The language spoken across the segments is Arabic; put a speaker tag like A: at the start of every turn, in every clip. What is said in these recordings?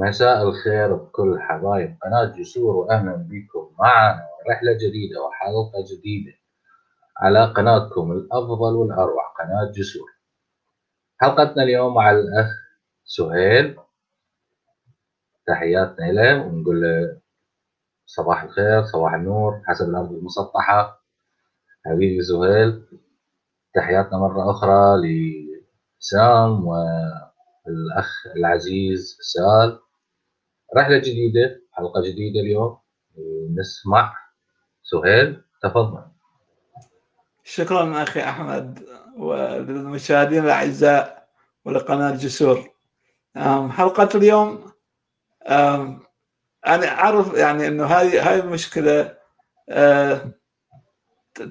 A: مساء الخير بكل حبايب. قناة جسور وأهلا بكم معنا رحلة جديدة وحلقة جديدة على قناتكم الأفضل والأروع قناة جسور. حلقتنا اليوم مع الأخ سهيل. تحياتنا له ونقول له صباح الخير صباح النور حسب الأرض المسطحة. حبيبي سهيل تحياتنا مرة أخرى لسام والأخ العزيز سال. رحلة جديدة حلقة جديدة اليوم. نسمع سهيل تفضل.
B: شكرا أخي أحمد وللمشاهدين الأعزاء ولقناة جسور حلقة اليوم أنا أعرف يعني أنه هذه هاي المشكلة آه،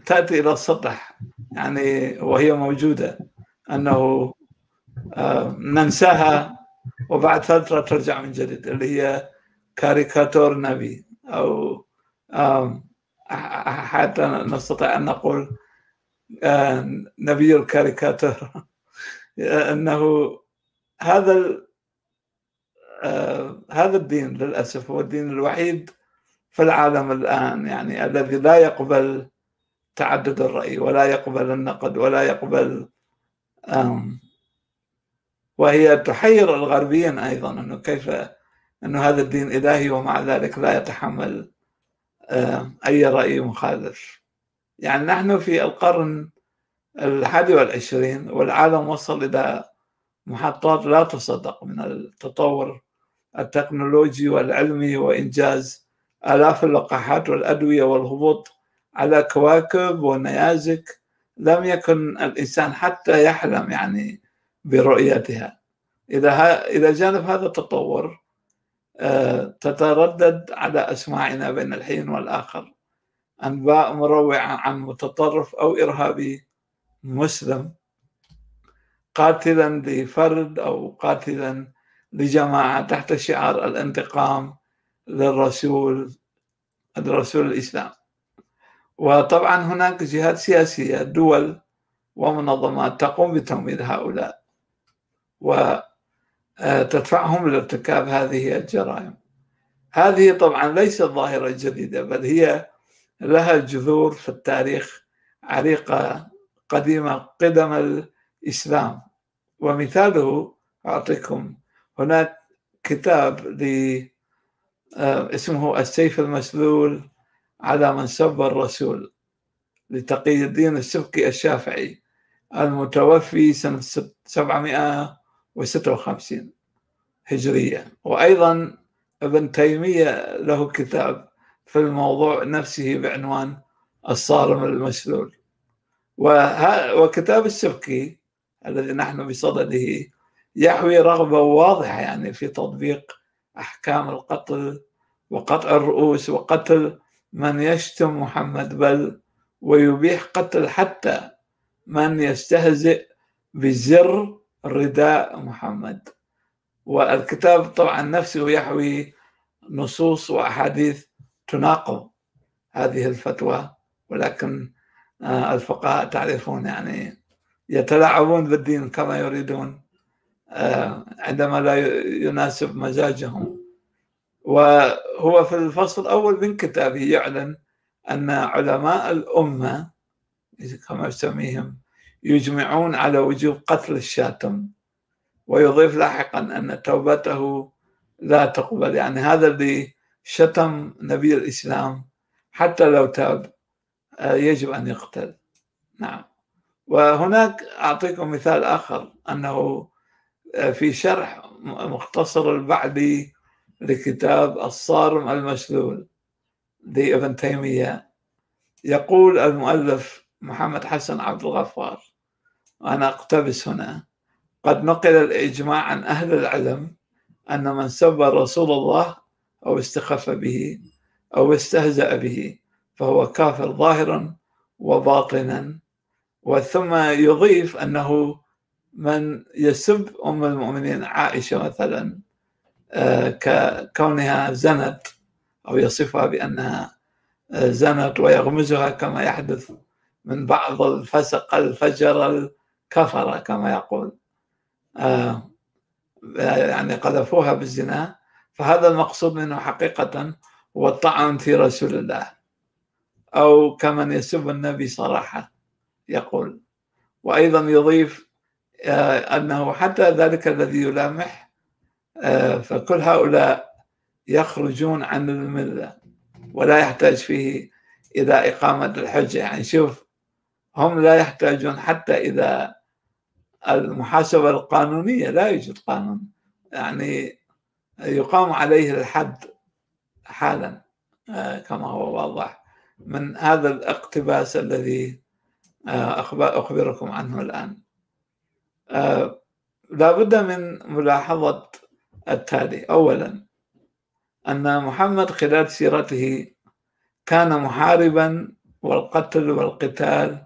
B: تأتي إلى السطح يعني وهي موجودة أنه ننساها وبعد فترة ترجع من جديد اللي هي كاريكاتور نبي أو حتى نستطيع أن نقول آه، نبي الكاريكاتور. أنه هذا هذا الدين للأسف هو الدين الوحيد في العالم الآن يعني الذي لا يقبل تعدد الرأي ولا يقبل النقد ولا يقبل وهي تحير الغربيين أيضا أنه كيف أنه هذا الدين إلهي ومع ذلك لا يتحمل أي رأي مخالف. يعني نحن في القرن الحادي والعشرين والعالم وصل إلى محطات لا تصدق من التطور التكنولوجي والعلمي وإنجاز آلاف اللقاحات والأدوية والهبوط على كواكب ونيازك. لم يكن الإنسان حتى يحلم يعني برؤيتها. إذا إذا جانب هذا التطور آه، تتردد على أسماعنا بين الحين والآخر. أنباء مروعة عن متطرف أو إرهابي مسلم. قاتلا لفرد أو قاتلا لجماعة تحت شعار الانتقام للرسول الرسول الإسلام. وطبعا هناك جهات سياسية دول ومنظمات تقوم بتمويل هؤلاء. وتدفعهم لارتكاب هذه الجرائم. هذه طبعا ليست ظاهرة جديدة بل هي لها جذور في التاريخ عريقة قديمة قدم الإسلام. ومثاله أعطيكم هناك كتاب ل آه، اسمه السيف المسلول على من سب الرسول لتقي الدين السبكي الشافعي المتوفي سنة 756 هجرية. وأيضا ابن تيمية له كتاب في الموضوع نفسه بعنوان الصارم المسلول. وكتاب السبكي الذي نحن بصدده يحوي رغبة واضحة يعني في تطبيق أحكام القتل وقطع الرؤوس وقتل من يشتم محمد بل ويبيح قتل حتى من يستهزئ بزر رداء محمد. والكتاب طبعا نفسه يحوي نصوص وأحاديث تناقض هذه الفتوى ولكن آه، الفقهاء تعرفون يعني يتلاعبون بالدين كما يريدون آه، عندما لا يناسب مزاجهم. وهو في الفصل الأول من كتابه يعلن أن علماء الأمة كما يسميهم يجمعون على وجوب قتل الشاتم ويضيف لاحقا أن توبته لا تقبل. يعني هذا اللي شتم نبي الإسلام حتى لو تاب آه، يجب أن يقتل. نعم. وهناك أعطيكم مثال آخر أنه آه، في شرح مختصر البعدي لكتاب الصارم المسلول لابن تيمية يقول المؤلف محمد حسن عبد الغفار وأنا أقتبس هنا. قد نقل الإجماع عن أهل العلم أن من سب رسول الله أو استخف به أو استهزأ به فهو كافر ظاهرا وباطنا. وثم يضيف أنه من يسب أم المؤمنين عائشة مثلا آه، ككونها زنت أو يصفها بأنها آه، زنت ويغمزها كما يحدث من بعض الفسق الفجر الكفرة كما يقول. آه، يعني قذفوها بالزنا. فهذا المقصود منه حقيقة هو الطعن في رسول الله. أو كمن يسب النبي صراحة يقول. وأيضا يضيف آه، أنه حتى ذلك الذي يلامح آه، فكل هؤلاء يخرجون عن الملة ولا يحتاج فيه إلى إقامة الحجة. يعني شوف هم لا يحتاجون حتى إذا المحاسبة القانونية لا يوجد قانون. يعني يقام عليه الحد حالا آه، كما هو واضح. من هذا الاقتباس الذي آه، أخبركم عنه الآن. آه، لا بد من ملاحظة التالي. أولا أن محمد خلال سيرته كان محاربا والقتل والقتال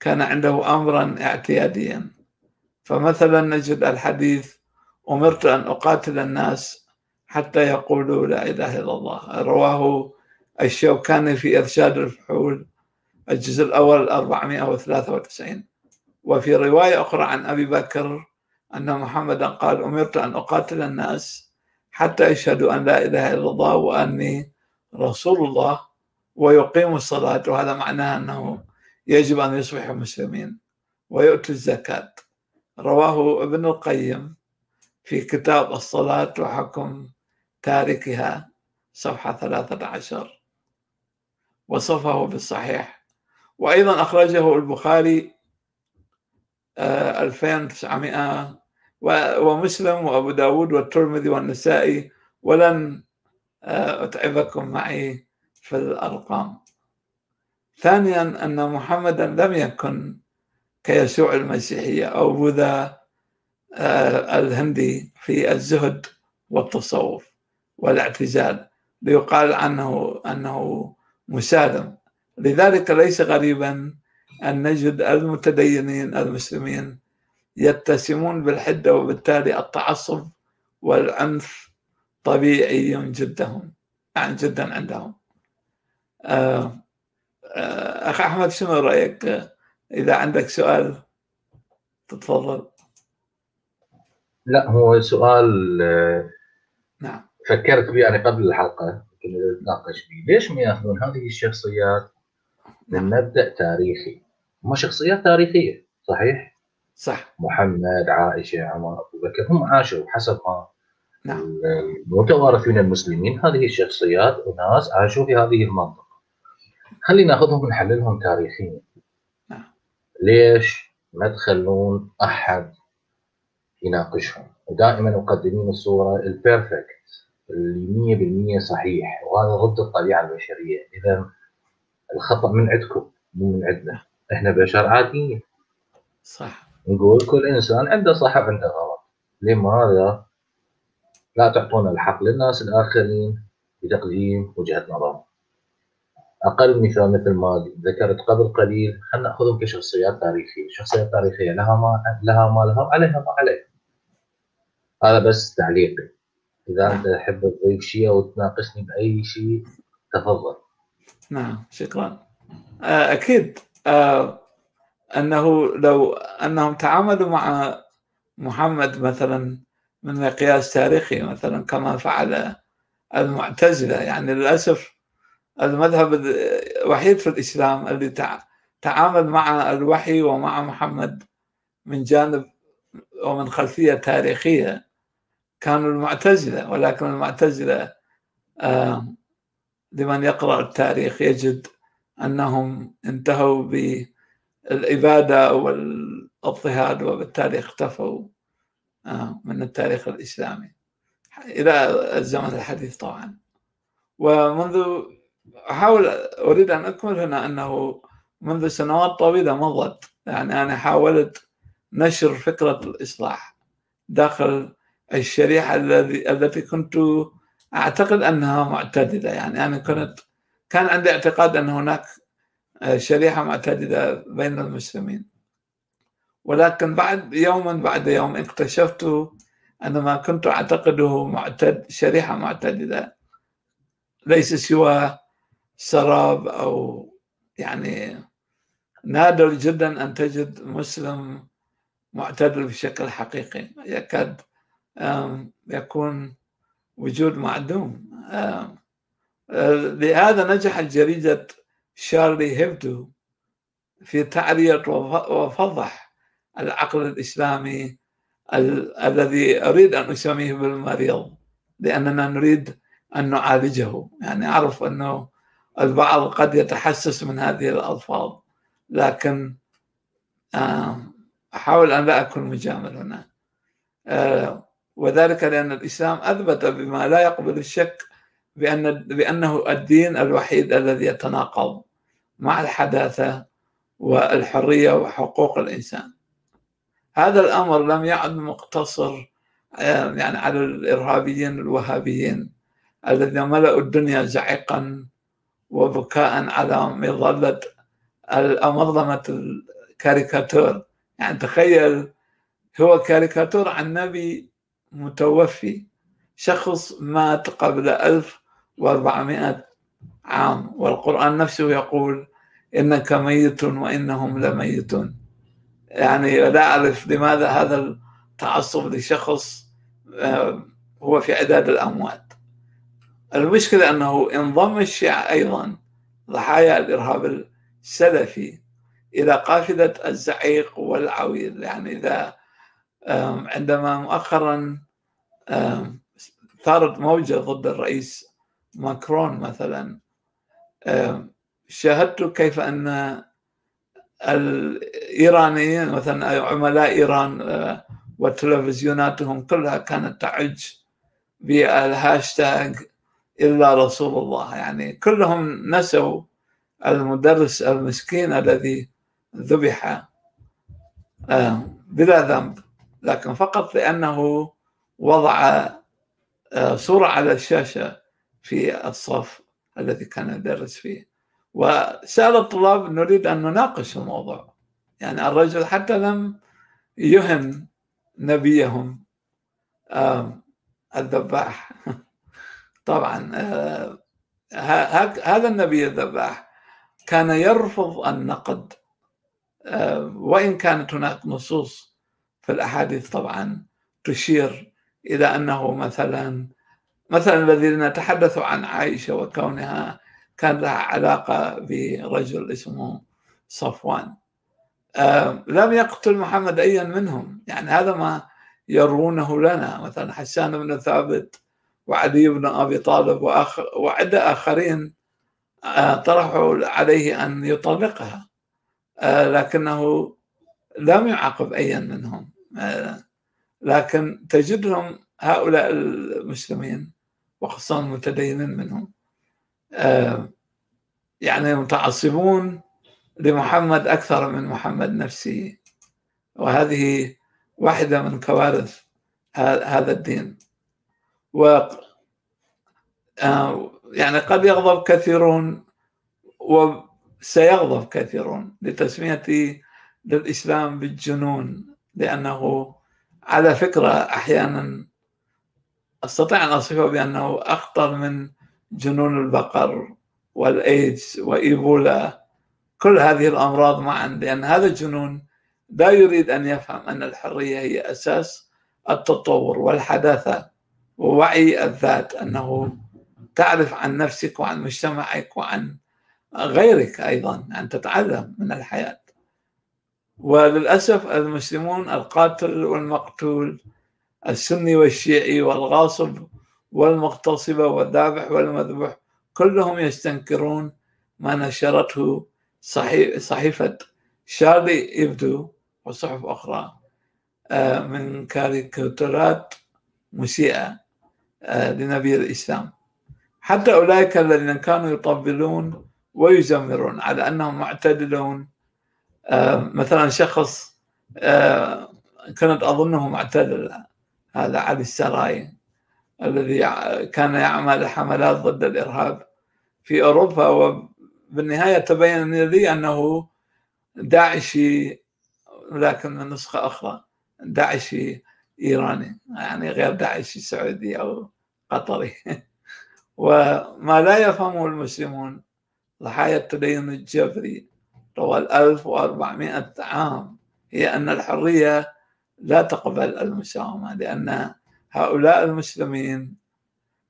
B: كان عنده أمرا اعتياديا. فمثلا نجد الحديث أمرت أن أقاتل الناس حتى يقولوا لا إله إلا الله. رواه الشوكاني في إرشاد الفحول الجزء الأول 493 وفي رواية أخرى عن أبي بكر أن محمدا قال أمرت أن أقاتل الناس حتى يشهدوا أن لا إله إلا الله وأني رسول الله ويقيموا الصلاة. وهذا معناه أنه يجب أن يصبحوا مسلمين ويؤتوا الزكاة. رواه ابن القيم في كتاب الصلاة وحكم تاركها صفحة 13 وصفه بالصحيح. وأيضا أخرجه البخاري 2900 آه، ومسلم وأبو داود والترمذي والنسائي. ولن آه، أتعبكم معي في الأرقام. ثانيا أن محمدا لم يكن كيسوع المسيحية أو بوذا آه، الهندي في الزهد والتصوف والاعتزال. ليقال عنه أنه مسالم لذلك ليس غريبا أن نجد المتدينين المسلمين يتسمون بالحدة وبالتالي التعصب والعنف طبيعي جدهم يعني جدا عندهم. آه، آه، أخ أحمد شنو رأيك؟ إذا عندك سؤال تتفضل.
A: لا هو سؤال آه،
B: نعم.
A: فكرت به يعني قبل الحلقة كنا نتناقش به ليش ما يأخذون هذه الشخصيات من نعم. مبدأ تاريخي؟ هم شخصيات تاريخية صحيح؟
B: صح.
A: محمد عائشة عمر أبو بكر هم عاشوا حسب ما
B: نعم.
A: المتوارث من المسلمين. هذه الشخصيات وناس عاشوا في هذه المنطقة. خلينا نأخذهم ونحللهم تاريخيا. ليش ما تخلون أحد يناقشهم؟ ودائما مقدمين الصورة البيرفكت اللي 100% صحيح وهذا ضد الطبيعة البشرية. إذا الخطأ من عندكم مو من عندنا. إحنا بشر عاديين.
B: صح.
A: نقول كل إنسان عنده صح وعنده غلط. لماذا لا تعطون الحق للناس الآخرين بتقديم وجهة نظر أقل مثال مثل ما ذكرت قبل قليل خلينا نأخذهم كشخصيات تاريخية، شخصيات تاريخية لها ما لها ما لها عليها ما عليها. هذا بس تعليقي. إذا أنت تحب تضيف شيء أو تناقشني بأي شيء تفضل.
B: نعم شكرا. آه، أكيد آه، أنه لو أنهم تعاملوا مع محمد مثلا من مقياس تاريخي مثلا كما فعل المعتزلة يعني للأسف المذهب الوحيد في الإسلام اللي تعامل مع الوحي ومع محمد من جانب ومن خلفية تاريخية. كانوا المعتزلة ولكن المعتزلة آه، لمن يقرأ التاريخ يجد أنهم انتهوا بالاباده والأضطهاد وبالتالي اختفوا من التاريخ الإسلامي. إلى الزمن الحديث طبعا. ومنذ أحاول أريد أن اكمل هنا أنه منذ سنوات طويلة مضت يعني أنا حاولت نشر فكرة الإصلاح داخل الشريحة الذي التي كنت أعتقد أنها معتدلة. يعني أنا كنت كان عندي اعتقاد أن هناك شريحة معتدلة بين المسلمين. ولكن بعد يوما بعد يوم اكتشفت أن ما كنت أعتقده معتد شريحة معتدلة ليس سوى سراب أو يعني نادر جدا أن تجد مسلم معتدل بشكل حقيقي. يكاد يكون وجود معدوم. لهذا نجحت جريدة شارلي هيبدو في تعرية وفضح العقل الإسلامي الذي أريد أن أسميه بالمريض لأننا نريد أن نعالجه. يعني أعرف أنه البعض قد يتحسس من هذه الألفاظ لكن أحاول أن لا أكون مجامل هنا. آه، وذلك لأن الإسلام أثبت بما لا يقبل الشك بأن بأنه الدين الوحيد الذي يتناقض مع الحداثة والحرية وحقوق الإنسان. هذا الأمر لم يعد مقتصر يعني على الإرهابيين الوهابيين الذين ملأوا الدنيا زعقا وبكاء على مظلة منظمة الكاريكاتور. يعني تخيل هو كاريكاتور عن نبي متوفي شخص مات قبل 1400 عام. والقرآن نفسه يقول إنك ميت وإنهم لميتون. يعني لا أعرف لماذا هذا التعصب لشخص آه، هو في عداد الأموات. المشكلة أنه انضم الشيعة أيضا ضحايا الإرهاب السلفي إلى قافلة الزعيق والعويل. يعني إذا عندما مؤخرا ثارت موجة ضد الرئيس ماكرون مثلا شاهدت كيف أن الإيرانيين مثلا عملاء إيران آه، وتلفزيوناتهم كلها كانت تعج بالهاشتاج إلا رسول الله. يعني كلهم نسوا المدرس المسكين الذي ذبح آه، بلا ذنب. لكن فقط لأنه وضع آه، صورة على الشاشة في الصف الذي كان يدرس فيه. وسأل الطلاب نريد أن نناقش الموضوع. يعني الرجل حتى لم يهن نبيهم الذباح. طبعا آه، هذا النبي الذباح كان يرفض النقد آه، وإن كانت هناك نصوص في الأحاديث طبعا تشير إلى أنه مثلا مثلا الذين نتحدث عن عائشة وكونها كان لها علاقة برجل اسمه صفوان. آه، لم يقتل محمد أيا منهم يعني هذا ما يروونه لنا مثلا حسان بن ثابت وعلي بن أبي طالب وآخر وعدة آخرين آه، طرحوا عليه أن يطلقها. آه، لكنه لم يعاقب أيا منهم. لكن تجدهم هؤلاء المسلمين وخصوصا المتدينين منهم آه، يعني متعصبون لمحمد أكثر من محمد نفسه. وهذه واحدة من كوارث هذا الدين. و آه، يعني قد يغضب كثيرون وسيغضب كثيرون لتسمية للإسلام بالجنون لأنه على فكرة أحيانا أستطيع أن أصفه بأنه أخطر من جنون البقر والإيدز وإيبولا. كل هذه الأمراض معا لأن هذا الجنون لا يريد أن يفهم أن الحرية هي أساس التطور والحداثة. ووعي الذات أنه تعرف عن نفسك وعن مجتمعك وعن غيرك أيضا أن تتعلم من الحياة. وللأسف المسلمون القاتل والمقتول السني والشيعي والغاصب والمغتصبة والذابح والمذبوح كلهم يستنكرون ما نشرته صحيفة شارلي إبدو وصحف أخرى آه، من كاريكاتورات مسيئة. لنبي الإسلام. حتى أولئك الذين كانوا يطبلون ويزمرون على أنهم معتدلون. آه، مثلا شخص كنت أظنه معتدل هذا علي السراي الذي كان يعمل حملات ضد الإرهاب في أوروبا. وبالنهاية تبين لي أنه داعشي لكن من نسخة أخرى داعشي إيراني يعني غير داعشي سعودي أو قطري. وما لا يفهمه المسلمون ضحايا التدين الجبري طوال 1400 عام هي أن الحرية لا تقبل المساومة لأن هؤلاء المسلمين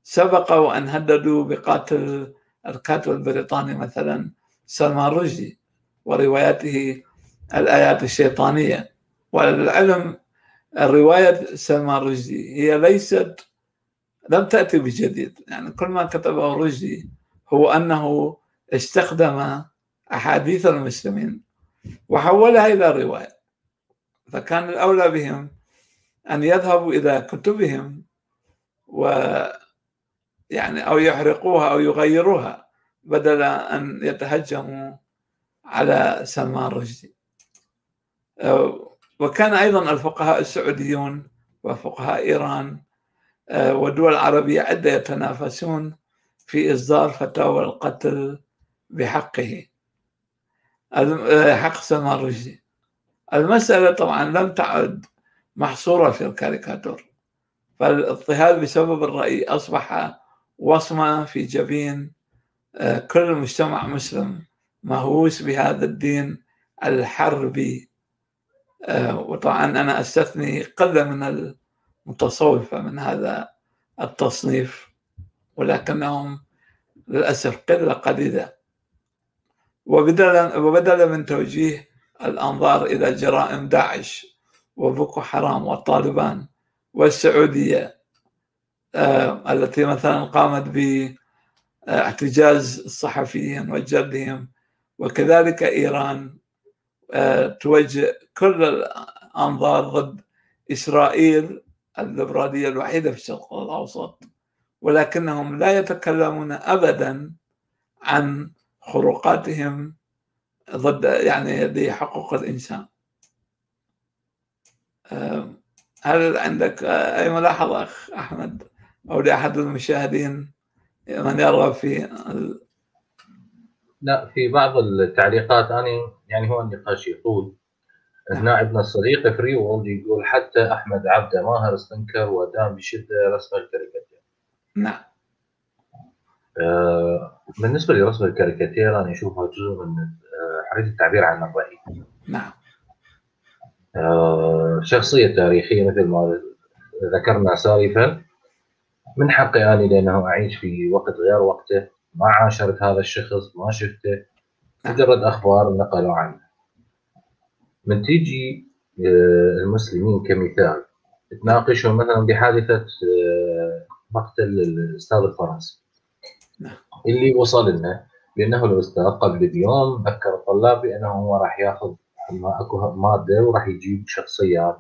B: سبقوا أن هددوا بقاتل الكاتب البريطاني مثلا سلمان رشدي وروايته الآيات الشيطانية. وللعلم رواية سلمان رشدي هي ليست لم تأتي بجديد. يعني كل ما كتبه رشدي هو أنه استخدم أحاديث المسلمين وحولها إلى رواية. فكان الأولى بهم أن يذهبوا إلى كتبهم و يعني أو يحرقوها أو يغيروها بدل أن يتهجموا على سلمان رشدي. وكان أيضا الفقهاء السعوديون وفقهاء إيران والدول العربية عدة يتنافسون في إصدار فتاوى القتل بحقه. حق سلمان رشدي. المسألة طبعا لم تعد محصورة في الكاريكاتور فالاضطهاد بسبب الرأي أصبح وصمة في جبين آه، كل مجتمع مسلم مهووس بهذا الدين الحربي. آه، وطبعا أنا أستثني قلة من المتصوفة من هذا التصنيف ولكنهم للأسف قلة قليلة وبدلا وبدلا من توجيه الأنظار إلى جرائم داعش وبوكو حرام والطالبان والسعودية آه، التي مثلا قامت باحتجاز الصحفيين وجلدهم وكذلك إيران آه، توجه كل الأنظار ضد إسرائيل الليبرالية الوحيدة في الشرق الأوسط ولكنهم لا يتكلمون أبدا عن خروقاتهم ضد يعني لحقوق الإنسان. هل عندك أي ملاحظة أخ أحمد؟ أو لأحد المشاهدين من يرغب في ال...
A: لا في بعض التعليقات أنا يعني هو النقاش يقول نائبنا الصديق Free World يقول حتى أحمد عبده ماهر استنكر وأدان بشدة رسم الكاريكاتير.
B: نعم.
A: آه بالنسبة لرسم الكاريكاتير أنا أشوفها جزء من آه، حرية التعبير عن الرأي.
B: نعم.
A: آه، شخصية تاريخية مثل ما ذكرنا سالفا من حقي أنا لأنه أعيش في وقت غير وقته. ما عاشرت هذا الشخص ما شفته. مجرد أخبار نقلوا عنه. من تيجي آه، المسلمين كمثال تناقشهم مثلا بحادثة آه، مقتل الأستاذ الفرنسي نعم. اللي وصل لنا بأنه الأستاذ قبل بيوم ذكر الطلاب بأنه هو راح يأخذ ما أكو مادة وراح يجيب شخصيات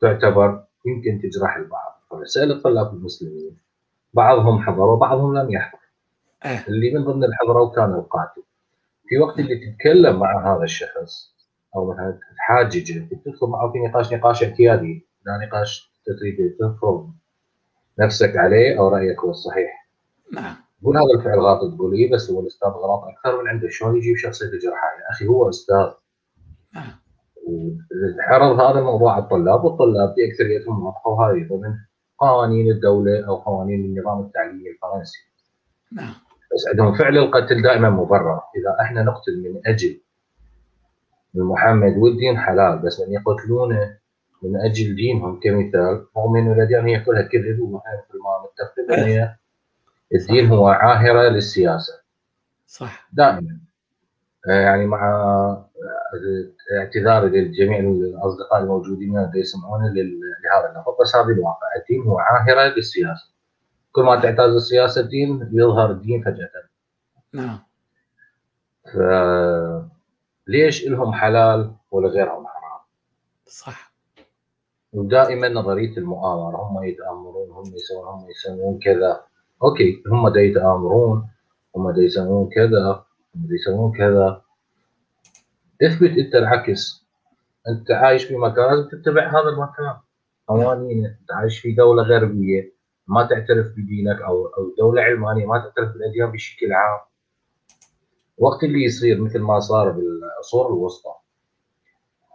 A: تعتبر يمكن تجرح البعض فسأل الطلاب المسلمين بعضهم حضر وبعضهم لم يحضر أه. اللي من ضمن الحضرة كان القاتل في وقت اللي تتكلم مع هذا الشخص أو مثلا تحاججه تدخل معه في نقاش نقاش اعتيادي لا نقاش تريد تفرض نفسك عليه أو رأيك هو الصحيح.
B: نعم.
A: قول هذا الفعل غلط تقول اي بس هو الأستاذ غلط أكثر من عنده. شلون يجيب شخصية تجرحه يا أخي هو أستاذ. عرض هذا الموضوع على الطلاب والطلاب بأكثريتهم وافقوا هذه. ضمن قوانين الدولة أو قوانين النظام التعليمي الفرنسي.
B: نعم.
A: بس عندهم فعل القتل دائما مبرر، إذا إحنا نقتل من أجل محمد والدين حلال بس من يقتلونه من أجل دينهم كمثال رغم إنه الاديان هي كلها كذب في ما نتفق هي الدين هو عاهرة للسياسة.
B: صح.
A: دائما. يعني مع اعتذاري لجميع الأصدقاء الموجودين اللي يسمعون لهذا اللفظ بس هذا الواقع الدين هو عاهرة للسياسة كل ما تعتاز السياسة الدين يظهر الدين فجأة
B: نعم
A: ف ليش لهم حلال ولغيرهم حرام؟
B: صح.
A: ودائما نظرية المؤامرة هم يتآمرون هم يسوون هم يسوون كذا. أوكي هم دا يتآمرون هم دا يسوون كذا هم دا يسوون كذا. اثبت أنت العكس. أنت عايش في مكان لازم تتبع هذا المكان. قوانين أنت عايش في دولة غربية ما تعترف بدينك أو أو دولة علمانية ما تعترف بالأديان بشكل عام. وقت اللي يصير مثل ما صار بالعصور الوسطى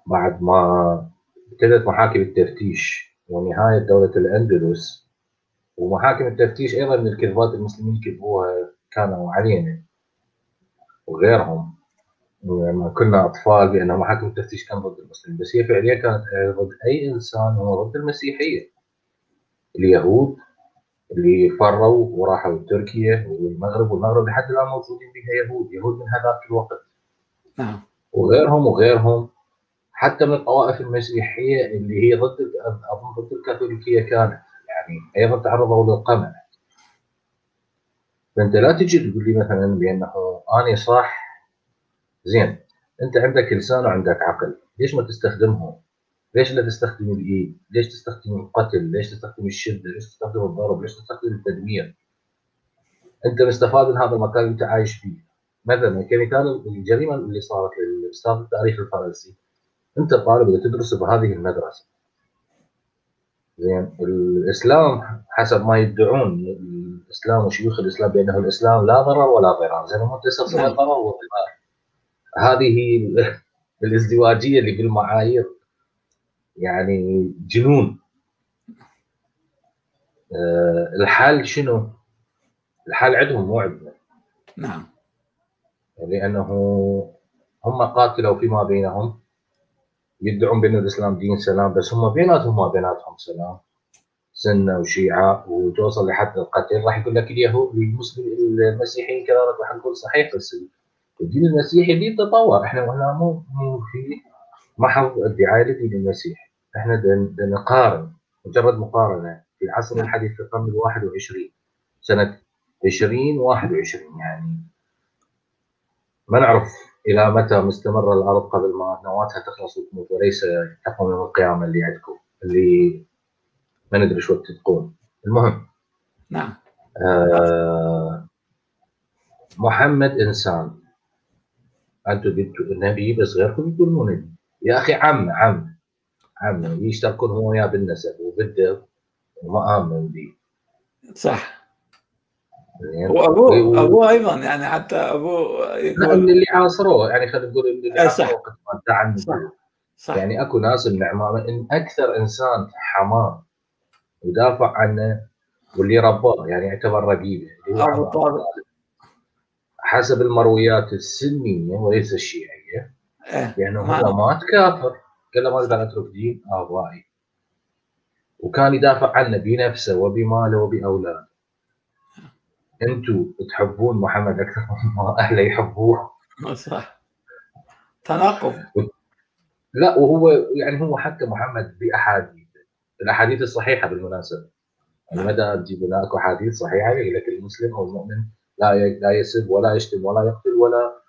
A: بعد ما ابتدت محاكم التفتيش ونهاية دولة الأندلس ومحاكم التفتيش أيضا من الكذبات المسلمين كذبوها كانوا علينا وغيرهم. لما كنا أطفال بأن محاكم التفتيش كان ضد المسلمين. بس هي فعليا كانت ضد أي إنسان هو ضد المسيحية. اليهود اللي فروا وراحوا تركيا والمغرب والمغرب لحد الآن موجودين فيها يهود يهود من هذاك الوقت.
B: نعم.
A: وغيرهم وغيرهم حتى من الطوائف المسيحية اللي هي ضد أظن ضد الكاثوليكية كانت. يعني أيضا تعرضوا للقمع. فأنت لا تجي تقول لي مثلا بأنه أنا صح. زين. أنت عندك لسان وعندك عقل. ليش ما تستخدمهم؟ ليش لا تستخدم الإيد؟ ليش تستخدم القتل؟ ليش تستخدم الشدة؟ ليش تستخدم الضرب؟ ليش تستخدم التدمير؟ أنت مستفاد من هذا المكان اللي أنت عايش فيه مثلا كمثال الجريمه اللي صارت للأستاذ التاريخ الفرنسي أنت طالب تدرس بهذه المدرسة زين الإسلام حسب ما يدعون الإسلام وشيوخ الإسلام بأنه الإسلام لا ضرر ولا ضرار زين هم تسلسل. ضرر وضرار هذه الازدواجية اللي بالمعايير يعني جنون. أه الحل شنو؟ الحل عندهم مو عندنا.
B: نعم.
A: لأنه هم قاتلوا فيما بينهم يدعون بأن الإسلام دين سلام بس هم بيناتهم ما بيناتهم سلام. سنة وشيعة وتوصل لحد القتل. راح يقول لك اليهود المسلم المسيحيين كذلك راح نقول صحيح بس الدين المسيحي دين تطور إحنا هنا مو مو في محض ادعاء للدين المسيحي. إحنا نقارن مجرد مقارنة. في العصر الحديث في القرن ال 21 سنة 2021 يعني. ما نعرف إلى متى مستمره الأرض قبل ما نواتها تخلص وتموت وليس تقوم يوم القيامة اللي عندكم اللي ما ندري شو تتقون المهم.
B: نعم.
A: آه محمد إنسان. أنتم جبتوا نبي بس غيركم يقولون نبي. يا أخي عم عم. عم يشتركون هو وياه بالنسب وبالدب وما آمن به
B: صح. وابوه ابوه أيضا يعني حتى أبوه
A: يقول اللي عاصروه يعني خلينا نقول اللي عاصروه وقت ما صح. صح. يعني أكو ناس من عمامه إن أكثر إنسان حماه ودافع عنه واللي رباه يعني يعتبر رقيبة. حسب المرويات السنية وليس الشيعية
B: إيه.
A: لأنه يعني هو مات كافر. قال له ما أترك دين ابائي وكان يدافع عنه بنفسه وبماله وبأولاده. أنتم تحبون محمد أكثر مما أهله يحبوه.
B: صح. تناقض.
A: لا وهو يعني هو حتى محمد باحاديث الأحاديث الصحيحة بالمناسبة. يعني مدى تجيب لنا اكو أحاديث صحيحة يقول لك المسلم أو المؤمن لا لا يسب ولا يشتم ولا يقتل ولا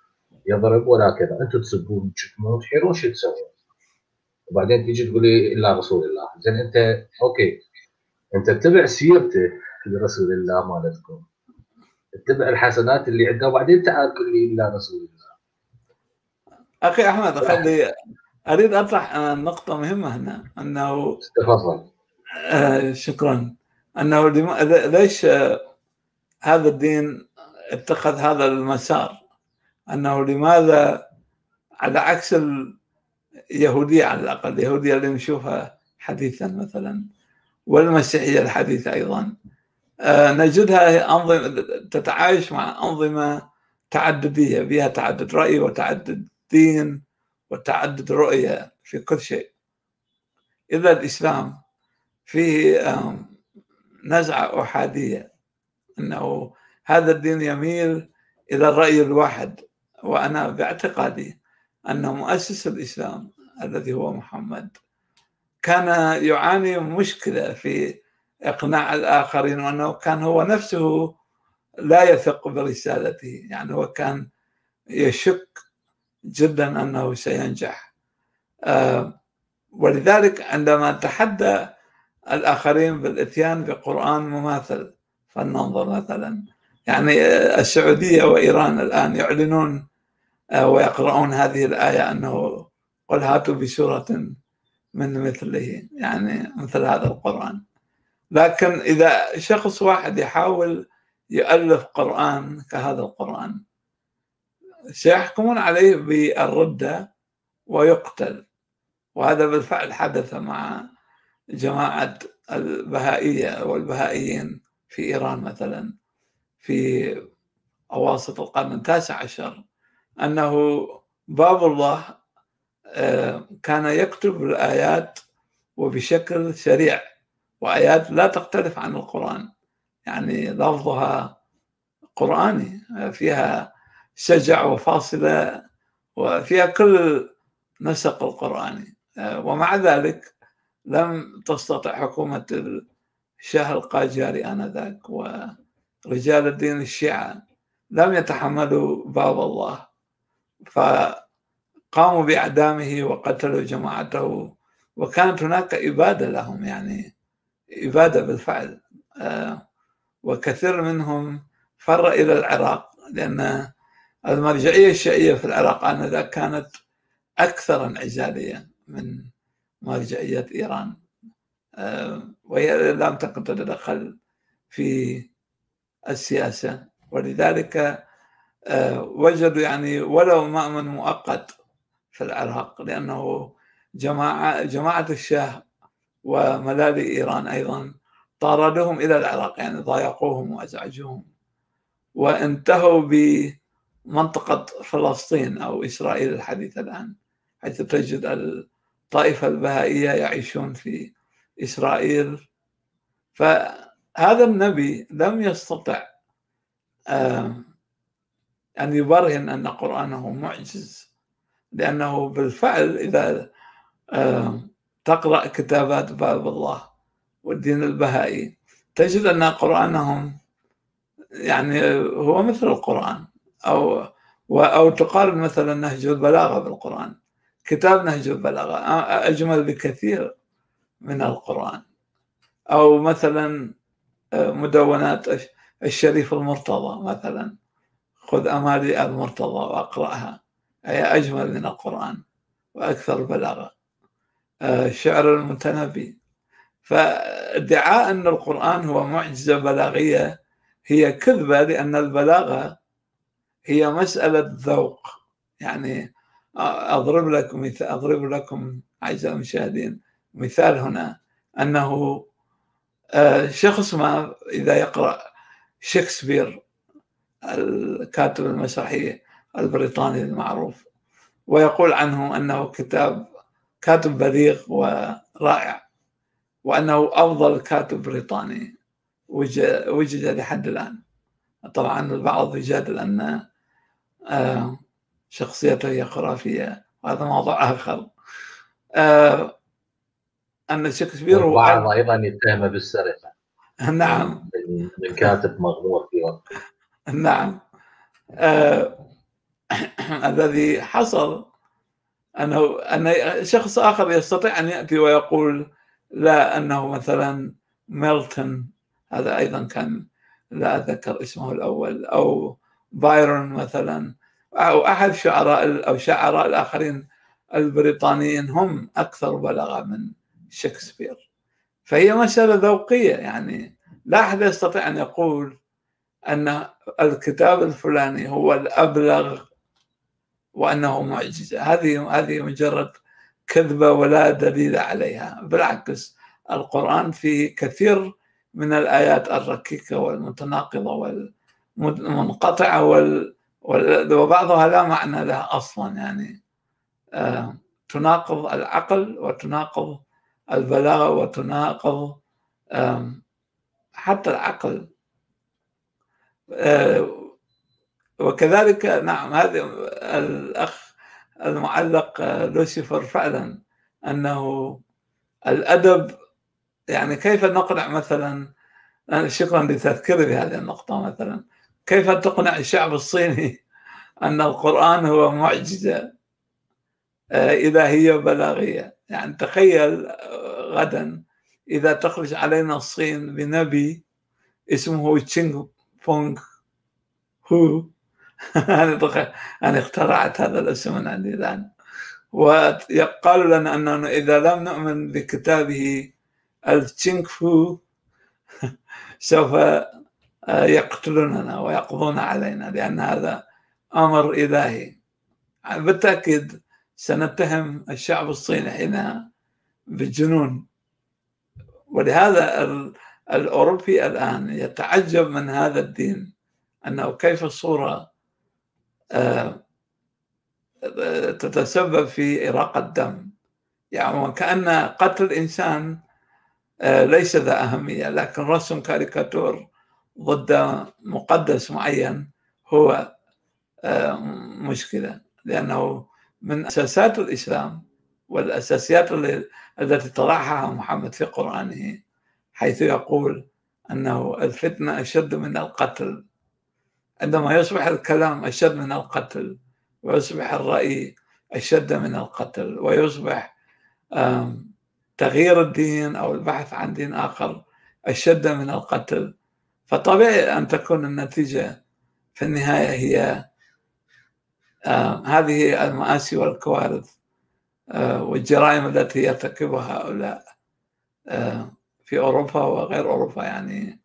A: يضرب ولا كذا. أنتم تسبون تشتمون تحيرون شو تسوون؟ وبعدين تيجي تقول لي إلا رسول الله. زين أنت okay. أنت اتبع سيرته لرسول الله مالتكم. اتبع الحسنات اللي عنده وبعدين تعال قل لي إلا رسول الله.
B: أخي أحمد خلي أريد أطرح نقطة مهمة هنا. أنه
A: تفضل.
B: آه شكرا. أنه ليش هذا الدين اتخذ هذا المسار؟ أنه لماذا على عكس اليهوديه على الأقل اليهوديه اللي نشوفها حديثا مثلا والمسيحيه الحديثه أيضا. آه، نجدها أنظمة تتعايش مع أنظمة تعددية فيها تعدد رأي وتعدد دين وتعدد رؤية في كل شيء. إذا الإسلام فيه نزعة أحادية أنه هذا الدين يميل إلى الرأي الواحد وأنا باعتقادي أن مؤسس الإسلام الذي هو محمد. كان يعاني مشكلة في إقناع الآخرين وأنه كان هو نفسه لا يثق برسالته. يعني هو كان يشك جدا أنه سينجح. آه، ولذلك عندما تحدى الآخرين بالإتيان بقرآن مماثل فلننظر مثلا. يعني السعودية وإيران الآن يعلنون ويقرؤون هذه الآية أنه قل هاتوا بسورة من مثله يعني مثل هذا القرآن. لكن إذا شخص واحد يحاول يؤلف قرآن كهذا القرآن سيحكمون عليه بالردة ويقتل. وهذا بالفعل حدث مع جماعة البهائية والبهائيين في إيران مثلا في أواسط القرن التاسع عشر. أنه باب الله آه، كان يكتب الآيات وبشكل سريع وآيات لا تختلف عن القرآن. يعني لفظها قرآني فيها شجع وفاصلة وفيها كل نسق القرآني. ومع ذلك لم تستطع حكومة الشاه القاجاري آنذاك ورجال الدين الشيعة لم يتحملوا باب الله. فقاموا بإعدامه وقتلوا جماعته وكانت هناك إبادة لهم يعني إبادة بالفعل. آه، وكثير منهم فر إلى العراق لأن المرجعية الشيعية في العراق آنذاك كانت أكثر انعزالية من مرجعية إيران. آه، وهي لم تكن تتدخل في السياسة. ولذلك وجدوا يعني ولو مأمن مؤقت في العراق لأنه جماعة جماعة الشاه وملالي إيران أيضا طاردوهم إلى العراق يعني ضايقوهم وأزعجوهم. وانتهوا بمنطقة فلسطين أو إسرائيل الحديثة الآن حيث تجد الطائفة البهائية يعيشون في إسرائيل. فهذا النبي لم يستطع أن يبرهن أن قرآنه معجز. لأنه بالفعل إذا تقرأ كتابات باب الله والدين البهائي تجد أن قرآنهم يعني هو مثل القرآن. أو أو تقارن مثلا نهج البلاغة بالقرآن. كتاب نهج البلاغة أجمل بكثير من القرآن. أو مثلا مدونات الشريف المرتضى مثلا. خذ أمالي المرتضى وأقرأها. هي أجمل من القرآن وأكثر بلاغة الشعر المتنبي. فادعاء أن القرآن هو معجزة بلاغية هي كذبة لأن البلاغة هي مسألة ذوق. يعني أضرب لكم أضرب لكم أعزائي المشاهدين مثال هنا. أنه شخص ما إذا يقرأ شكسبير الكاتب المسرحي البريطاني المعروف. ويقول عنه أنه كتاب كاتب بليغ ورائع وأنه أفضل كاتب بريطاني وجد لحد الآن. طبعا البعض يجادل أن آه، شخصيته هي خرافية وهذا موضوع آخر. آه، أن شكسبير
A: هو البعض أيضا يتهمه بالسرقة.
B: نعم.
A: من كاتب مغمور في وقته.
B: نعم. آه الذي حصل أنه أن شخص آخر يستطيع أن يأتي ويقول لا أنه مثلا ميلتون. هذا أيضا كان لا اتذكر اسمه الأول. أو بايرون مثلا. أو أحد شعراء أو شعراء الآخرين البريطانيين هم أكثر بلاغه من شكسبير. فهي مسألة ذوقية يعني. لا أحد يستطيع أن يقول أن الكتاب الفلاني هو الأبلغ وأنه معجزة. هذه هذه مجرد كذبة ولا دليل عليها. بالعكس القرآن فيه كثير من الآيات الركيكة والمتناقضة والمنقطعة وال وبعضها لا معنى لها أصلا. يعني آه تناقض العقل وتناقض البلاغة وتناقض حتى العقل. وكذلك نعم هذا الأخ المعلق آه، لوسيفر فعلا أنه الأدب يعني كيف نقنع مثلا شكرا لتذكيري بهذه النقطة مثلا كيف تقنع الشعب الصيني أن القرآن هو معجزة آه، إلهية بلاغية يعني تخيل غدا إذا تخرج علينا الصين بنبي اسمه تشينغ فونغ هو. أنا اخترعت هذا الاسم من عندي الآن. وقالوا لنا أننا إذا لم نؤمن بكتابه التشينغ فو سوف يقتلوننا ويقضون علينا لأن هذا أمر إلهي. بالتأكيد سنتهم الشعب الصيني حينها بالجنون ولهذا الأوروبي الآن يتعجب من هذا الدين أنه كيف الصورة آه، تتسبب في إراقة الدم. يعني وكأن قتل الإنسان آه، ليس ذا أهمية لكن رسم كاريكاتور ضد مقدس معين هو آه، مشكلة. لأنه من أساسات الإسلام والأساسيات التي طرحها محمد في قرآنه حيث يقول أنه الفتنة أشد من القتل. عندما يصبح الكلام أشد من القتل ويصبح الرأي أشد من القتل ويصبح تغيير الدين أو البحث عن دين آخر أشد من القتل. فطبيعي أن تكون النتيجة في النهاية هي هذه المآسي والكوارث والجرائم التي يرتكبها هؤلاء. في أوروبا وغير أوروبا يعني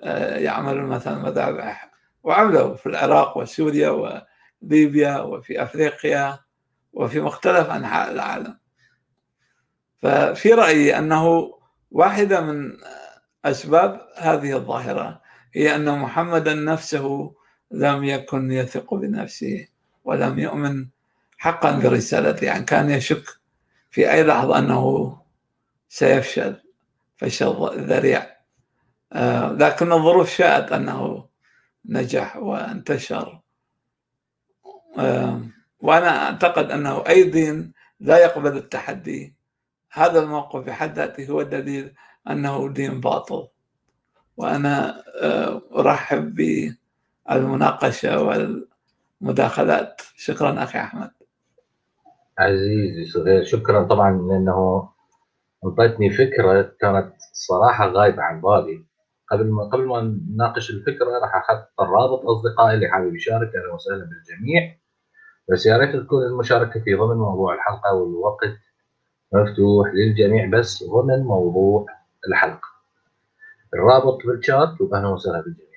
B: آه، يعملون مثلا مذابح وعملوا في العراق وسوريا وليبيا وفي أفريقيا وفي مختلف أنحاء العالم. ففي رأيي أنه واحدة من أسباب هذه الظاهرة هي أن محمدا نفسه لم يكن يثق بنفسه ولم يؤمن حقا برسالته يعني كان يشك في أي لحظة أنه سيفشل. فشل ذريع. آه، لكن الظروف شاءت أنه نجح وانتشر. آه، وأنا أعتقد أنه أي دين لا يقبل التحدي. هذا الموقف بحد ذاته هو دليل أنه دين باطل. وأنا آه، أرحب بالمناقشة والمداخلات. شكرا أخي أحمد.
A: عزيزي سهيل شكرا طبعا لأنه انطيتني فكرة كانت صراحة غايبة عن بالي. قبل ما قبل ما نناقش الفكرة راح أحط الرابط أصدقائي اللي حابب يشارك أهلا وسهلا بالجميع بس يا ريت تكون المشاركة في ضمن موضوع الحلقة والوقت مفتوح للجميع بس ضمن موضوع الحلقة. الرابط بالشات وأهلا وسهلا بالجميع.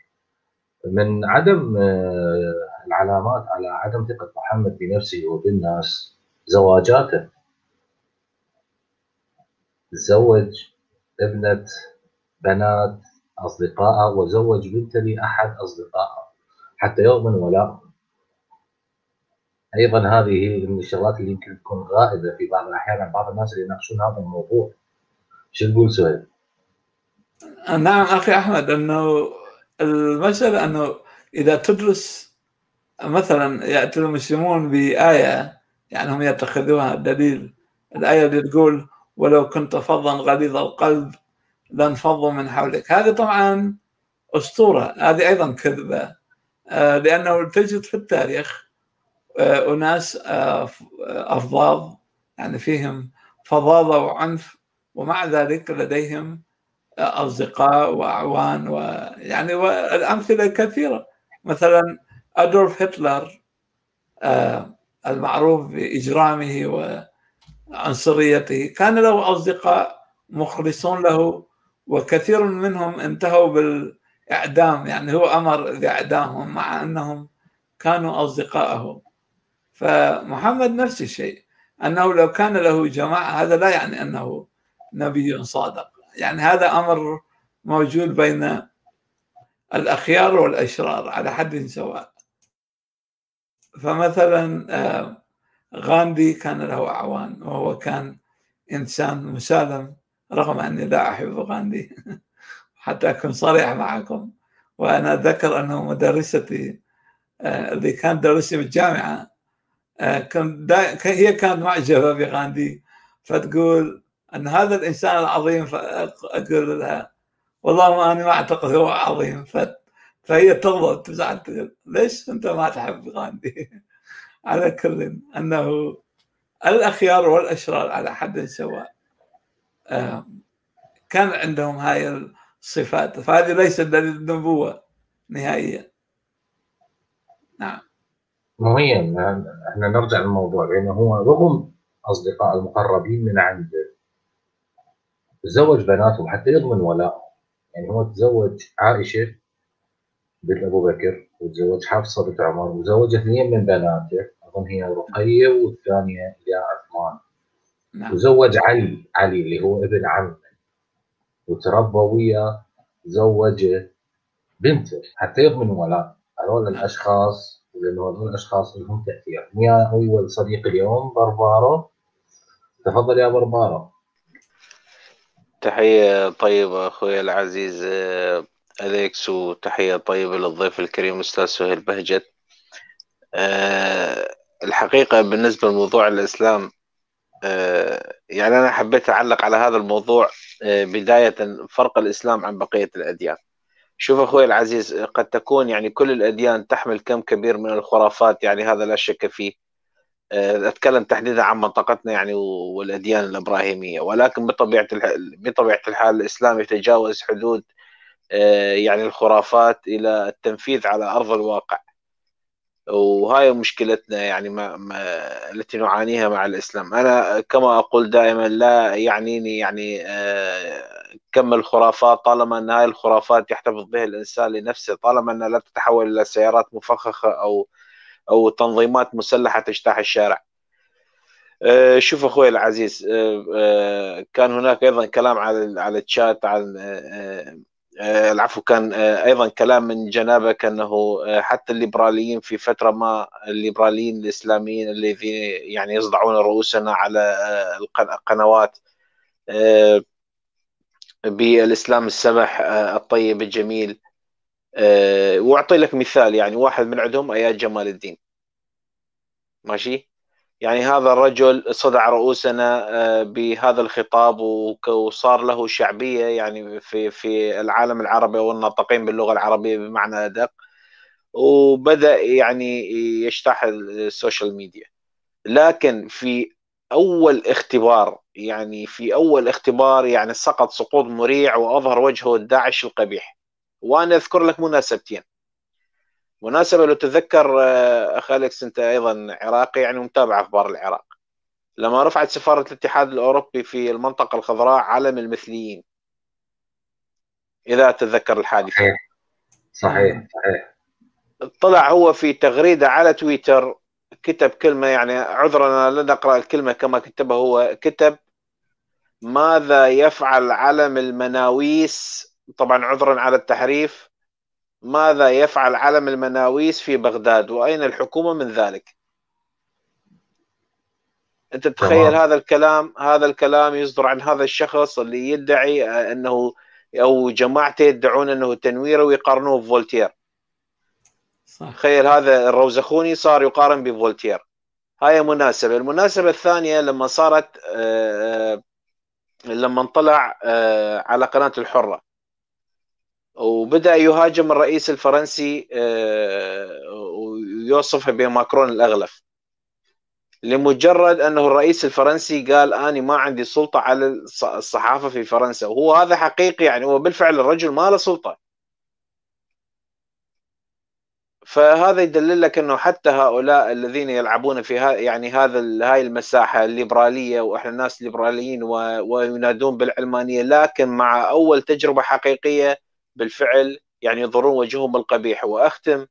A: من عدم آه، العلامات على عدم ثقة محمد بنفسه وبالناس زواجاته تزوج ابنة بنات أصدقائه وزوج بنت لأحد أصدقائه حتى يضمن ولاءهم أيضا هذه من الشغلات اللي يمكن تكون غائبة في بعض الأحيان عن بعض الناس اللي يناقشون هذا الموضوع شو تقول سهيل؟
B: نعم أخي أحمد أنه المسألة أنه إذا تدرس مثلا يأتي المسلمون بآية يعني هم يتخذوها دليل الآية اللي تقول ولو كنت فظا غليظ القلب لانفضوا من حولك. هذه طبعا أسطورة هذه أيضا كذبة آه، لأنه تجد في التاريخ آه، أناس آه، أفضاض يعني فيهم فظاظة وعنف ومع ذلك لديهم أصدقاء وأعوان ويعني والأمثلة كثيرة. مثلا أدولف هتلر المعروف بإجرامه وعنصريته كان له أصدقاء مخلصون له وكثير منهم انتهوا بالإعدام. يعني هو أمر بإعدامهم مع أنهم كانوا أصدقائه فمحمد نفس الشيء. أنه لو كان له جماعة هذا لا يعني أنه نبي صادق. يعني هذا أمر موجود بين الأخيار والأشرار على حد سواء. فمثلا آه، غاندي كان له أعوان وهو كان إنسان مسالم رغم أني لا أحب غاندي حتى أكون صريح معكم. وأنا أتذكر أنه مدرستي آه، اللي كانت تدرسني بالجامعة آه، كان هي كانت معجبة بغاندي. فتقول أن هذا الإنسان العظيم فأقول لها والله أنا ما أعتقد هو عظيم. فهي تغضب تزعل تقول ليش أنت ما تحب غاندي؟ على كل أنه الأخيار والأشرار على حد سواء. كان عندهم هاي الصفات فهذه ليست دليل النبوة نهائيا. نعم.
A: مهم إحنا نرجع للموضوع لأنه هو رغم أصدقاء المقربين من عنده تزوج بناتهم حتى يضمن ولاء يعني هو تزوج عائشة بنت أبو بكر وتزوج حفصة بنت عمر وزوج اثنين من بناته أظن هي رقية والثانية يا عثمان. نعم. وزوج علي علي اللي هو ابن عمه. وتربى وياه زوجة بنته حتى يضمن ولاء هذول. الأشخاص لأنه هذول الأشخاص لهم تأثير. يا أول صديق اليوم بربارو تفضل يا بربارو
C: تحية طيبة أخوي العزيز أليكس وتحية طيبة للضيف الكريم أستاذ سهيل بهجت. أه الحقيقة بالنسبة لموضوع الإسلام أه يعني أنا حبيت أعلق على هذا الموضوع أه بداية فرق الإسلام عن بقية الأديان. شوف أخوي العزيز قد تكون يعني كل الأديان تحمل كم كبير من الخرافات يعني هذا لا شك فيه. آه، أتكلم تحديدا عن منطقتنا يعني والأديان الإبراهيمية. ولكن بطبيعة الحال بطبيعة الحال الإسلام يتجاوز حدود يعني الخرافات إلى التنفيذ على أرض الواقع. وهاي مشكلتنا يعني ما, ما التي نعانيها مع الإسلام. أنا كما أقول دائما لا يعنيني يعني آه، كم الخرافات طالما أن هاي الخرافات يحتفظ بها الإنسان لنفسه طالما أنها لا تتحول إلى سيارات مفخخة أو أو تنظيمات مسلحة تجتاح الشارع. آه، شوف أخوي العزيز آه، آه، كان هناك أيضا كلام على على الشات عن العفو كان أيضا كلام من جنابك انه حتى الليبراليين في فترة ما الليبراليين الإسلاميين الذين يعني يصدعون رؤوسنا على القنوات بالإسلام السمح الطيب الجميل. وأعطي لك مثال يعني واحد من عندهم أياد جمال الدين. ماشي؟ يعني هذا الرجل صدع رؤوسنا أه بهذا الخطاب وصار له شعبية يعني في في العالم العربي والناطقين باللغة العربية بمعنى أدق. وبدأ يعني يجتاح ال social media. لكن في أول اختبار يعني في أول اختبار يعني سقط سقوط مريع وأظهر وجهه الداعشي القبيح. وأنا أذكر لك مناسبتين. مناسبة لو تتذكر آه، أخ أليكس أنت أيضا عراقي يعني متابع أخبار العراق. لما رفعت سفارة الاتحاد الأوروبي في المنطقة الخضراء علم المثليين. إذا تتذكر الحادثة.
A: صحيح. صحيح صحيح.
C: طلع هو في تغريدة على تويتر كتب كلمة يعني عذرا لن أقرأ الكلمة كما كتبها هو كتب ماذا يفعل علم المناويس؟ طبعا عذرا على التحريف. ماذا يفعل علم المناويس في بغداد؟ وأين الحكومة من ذلك؟ أنت تتخيل هذا الكلام هذا الكلام يصدر عن هذا الشخص اللي يدعي أنه أو جماعته يدعون أنه تنويره ويقارنوه بفولتير. صح. تخيل هذا الروزخوني صار يقارن بفولتير. هاي مناسبة. المناسبة الثانية لما صارت آه، آه، لما طلع آه، على قناة الحرة. وبدأ يهاجم الرئيس الفرنسي آه، ويوصفه بماكرون الأغلف. لمجرد أنه الرئيس الفرنسي قال اني ما عندي سلطة على الصحافة في فرنسا. وهو هذا حقيقي يعني هو بالفعل الرجل ما له سلطة. فهذا يدلل لك إنه حتى هؤلاء الذين يلعبون في ها يعني هذا هاي المساحة الليبرالية وإحنا ناس ليبراليين وينادون بالعلمانية لكن مع أول تجربة حقيقية بالفعل يعني يضرون وجههم القبيح. وأختم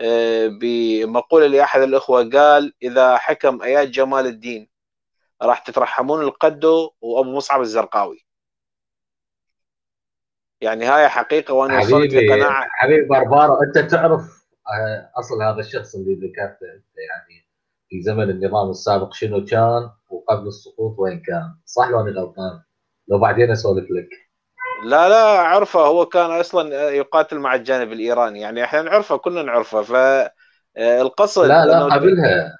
C: آه، بمقولة لأحد الإخوة قال إذا حكم اياد جمال الدين راح تترحمون القدو وأبو مصعب الزرقاوي. يعني هاي حقيقة وأنا
A: وصلت لقناعة. حبيبي بربارو أنت تعرف آه، أصل هذا الشخص اللي ذكرته أنت يعني في زمن النظام السابق شنو كان وقبل السقوط وين كان؟ صح لو أنا غلطان؟ لو بعدين أسولف لك.
C: لا لا عرفه. هو كان أصلا يقاتل مع الجانب الإيراني. يعني إحنا نعرفه كلنا نعرفه. فالقصد
A: لا لا قبلها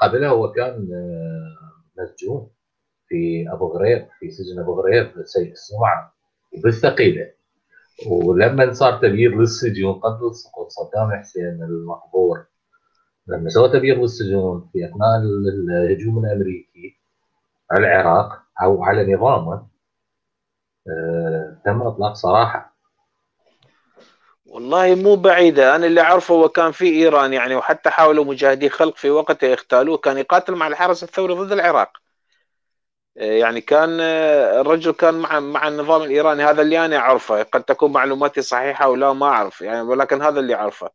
A: قبلها هو كان آه، مسجون في أبو غريب في سجن أبو غريب سيد السمعه بالثقيلة. ولما صار تغيير للسجون قبل سقوط صدام حسين المقبور. لما سوى تغيير للسجون في أثناء الهجوم الأمريكي على العراق أو على نظامه آه، تم إطلاق صراحة.
C: والله مو بعيدة. أنا اللي أعرفه هو كان في إيران يعني وحتى حاولوا مجاهدي خلق في وقته يغتالوه كان يقاتل مع الحرس الثوري ضد العراق. آه، يعني كان آه، الرجل كان مع مع النظام الإيراني. هذا اللي أنا أعرفه. قد تكون معلوماتي صحيحة ولا ما أعرف يعني ولكن هذا اللي أعرفه.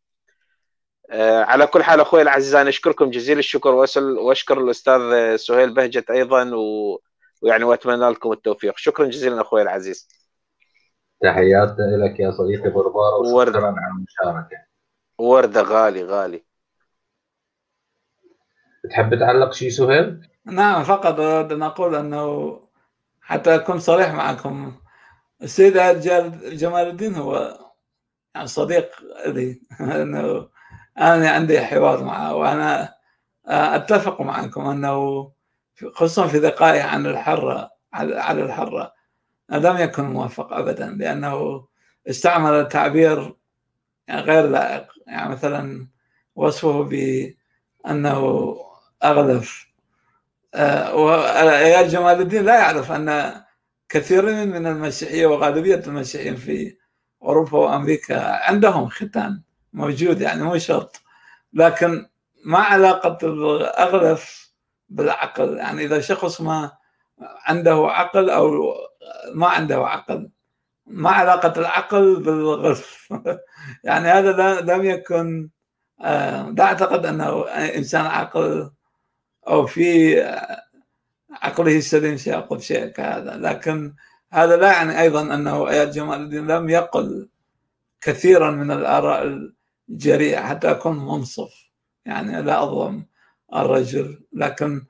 C: على كل حال أخوي العزيز أنا أشكركم جزيل الشكر وأشكر الأستاذ سهيل بهجت أيضا و ويعني واتمنى لكم التوفيق. شكرا جزيلا أخوي العزيز.
A: تحياتنا لك يا صديقي بربارة
C: وشكرا على المشاركة. ورده غالي غالي.
A: تحب تعلق شيء سهيل؟
B: نعم فقط أريد أن أقول أنه حتى أكون صريح معكم. السيد جمال الدين هو يعني صديق لي. أنه أنا عندي حوار معه وأنا أتفق معكم أنه خصوصا في دقائق عن الحره على الحره لم يكن موفق ابدا لأنه استعمل تعبير غير لائق. يعني مثلا وصفه بأنه أغلف. آه، وعيال جمال الدين لا يعرف أن كثيرين من المسيحية وغالبية المسيحيين في أوروبا وأمريكا عندهم ختان موجود يعني مو شرط. لكن ما علاقة الاغلف بالعقل يعني إذا شخص ما عنده عقل أو ما عنده عقل ما علاقة العقل بالغلف يعني هذا لم يكن آه، لا أعتقد أنه إنسان عقل أو في عقله السليم سيقول شيء كهذا. لكن هذا لا يعني أيضا أنه آيات جمال الدين لم يقل كثيرا من الآراء الجريئة حتى أكون منصف. يعني لا أظلم. الرجل لكن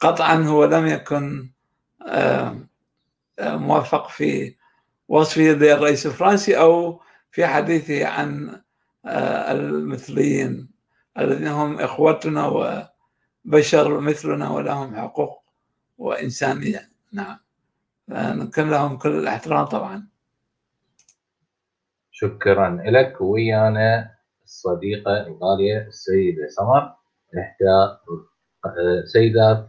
B: قطعا هو لم يكن آه، آه، موفق في وصفه للرئيس الفرنسي أو في حديثه عن آه، المثليين الذين هم إخوتنا وبشر مثلنا ولهم حقوق وإنسانية. نعم. نكن لهم كل الاحترام طبعا.
A: شكرا لك. ويانا الصديقة الغالية السيدة سمر. إحدى سيدات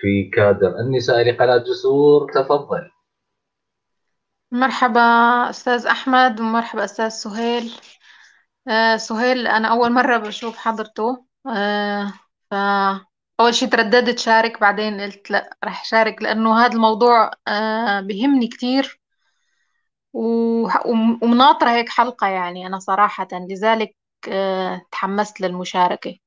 A: في كادر النساء لقناة جسور تفضل.
D: مرحبا أستاذ أحمد ومرحبا أستاذ سهيل. آه سهيل أنا أول مرة بشوف حضرته. آه فأول شي ترددت شارك بعدين قلت لا رح شارك لأنه هذا الموضوع آه بهمني كتير. ومناطرة هيك حلقة يعني أنا صراحة لذلك آه تحمست للمشاركة. آه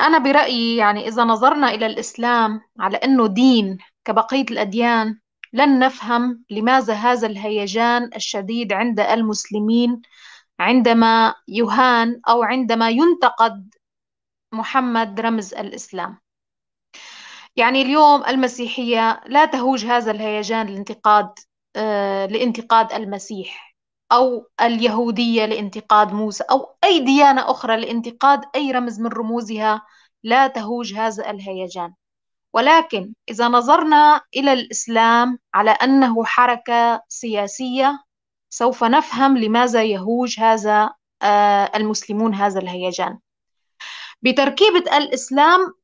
D: أنا برأيي يعني إذا نظرنا إلى الإسلام على أنه دين كبقية الأديان لن نفهم لماذا هذا الهيجان الشديد عند المسلمين عندما يهان أو عندما ينتقد محمد رمز الإسلام. يعني اليوم المسيحية لا تهوج هذا الهيجان الانتقاد آه لانتقاد المسيح. أو اليهودية لانتقاد موسى أو أي ديانة أخرى لانتقاد أي رمز من رموزها لا تهوج هذا الهيجان. ولكن إذا نظرنا إلى الإسلام على أنه حركة سياسية سوف نفهم لماذا يهوج هذا آه، المسلمون هذا الهيجان. بتركيبة الإسلام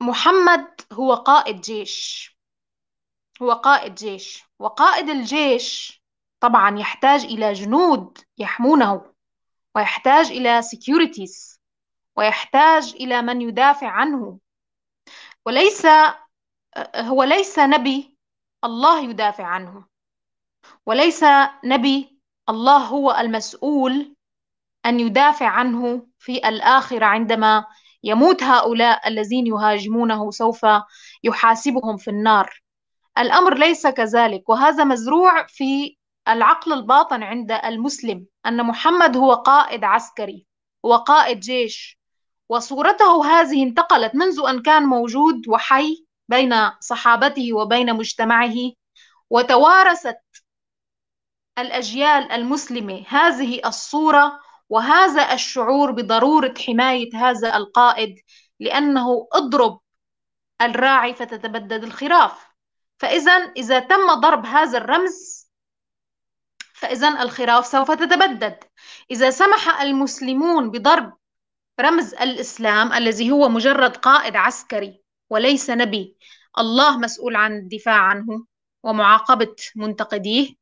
D: محمد هو قائد جيش هو قائد جيش وقائد الجيش طبعا يحتاج إلى جنود يحمونه ويحتاج إلى securities ويحتاج إلى من يدافع عنه. وليس هو ليس نبي الله يدافع عنه. وليس نبي الله هو المسؤول أن يدافع عنه في الآخرة عندما يموت هؤلاء الذين يهاجمونه سوف يحاسبهم في النار. الأمر ليس كذلك وهذا مزروع في العقل الباطن عند المسلم أن محمد هو قائد عسكري هو قائد جيش وصورته هذه انتقلت منذ أن كان موجود وحي بين صحابته وبين مجتمعه وتوارثت الأجيال المسلمة هذه الصورة وهذا الشعور بضرورة حماية هذا القائد لأنه أضرب الراعي فتتبدد الخراف. فإذا إذا تم ضرب هذا الرمز فإذا الخراف سوف تتبدد. إذا سمح المسلمون بضرب رمز الإسلام الذي هو مجرد قائد عسكري وليس نبي الله مسؤول عن الدفاع عنه ومعاقبة منتقديه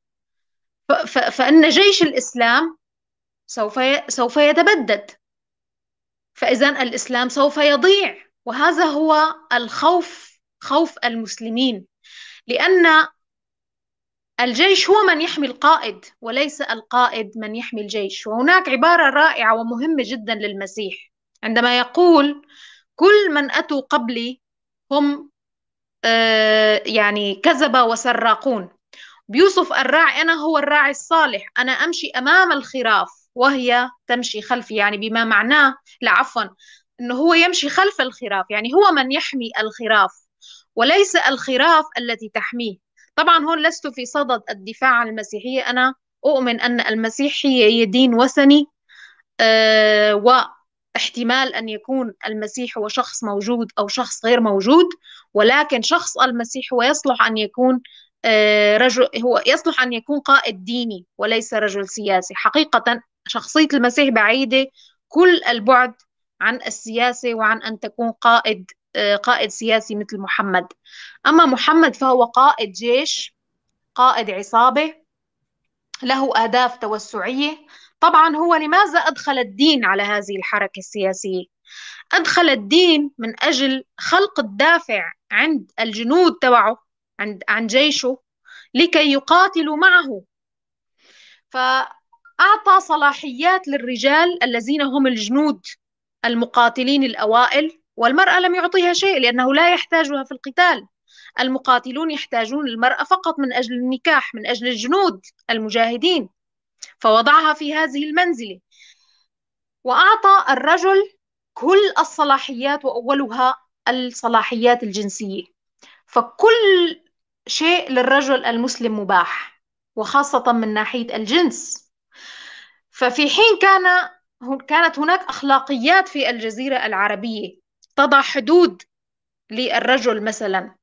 D: فإن جيش الإسلام سوف سوف يتبدد. فإذا الإسلام سوف يضيع وهذا هو الخوف خوف المسلمين لأن الجيش هو من يحمي القائد وليس القائد من يحمي الجيش. وهناك عبارة رائعة ومهمة جدا للمسيح. عندما يقول كل من أتوا قبلي هم آه، يعني كذبة وسراقون. بيوصف الراعي أنا هو الراعي الصالح. أنا أمشي أمام الخراف وهي تمشي خلفي. يعني بما معناه لا عفوا أنه هو يمشي خلف الخراف. يعني هو من يحمي الخراف وليس الخراف التي تحميه. طبعا هون لست في صدد الدفاع عن المسيحية. أنا أؤمن أن المسيحية هي دين وثني آه، واحتمال أن يكون المسيح هو شخص موجود أو شخص غير موجود ولكن شخص المسيح هو يصلح أن يكون آه، رجل هو يصلح أن يكون قائد ديني وليس رجل سياسي. حقيقة شخصية المسيح بعيدة كل البعد عن السياسة وعن أن تكون قائد قائد سياسي مثل محمد. أما محمد فهو قائد جيش قائد عصابة له أهداف توسعية. طبعا هو لماذا أدخل الدين على هذه الحركة السياسية؟ أدخل الدين من أجل خلق الدافع عند الجنود تبعه عند عن جيشه لكي يقاتلوا معه. فأعطى صلاحيات للرجال الذين هم الجنود المقاتلين الأوائل. والمرأة لم يعطيها شيء لأنه لا يحتاجها في القتال. المقاتلون يحتاجون المرأة فقط من أجل النكاح من أجل الجنود المجاهدين. فوضعها في هذه المنزلة. وأعطى الرجل كل الصلاحيات وأولها الصلاحيات الجنسية. فكل شيء للرجل المسلم مباح وخاصة من ناحية الجنس. ففي حين كان كانت هناك أخلاقيات في الجزيرة العربية. تضع حدود للرجل مثلا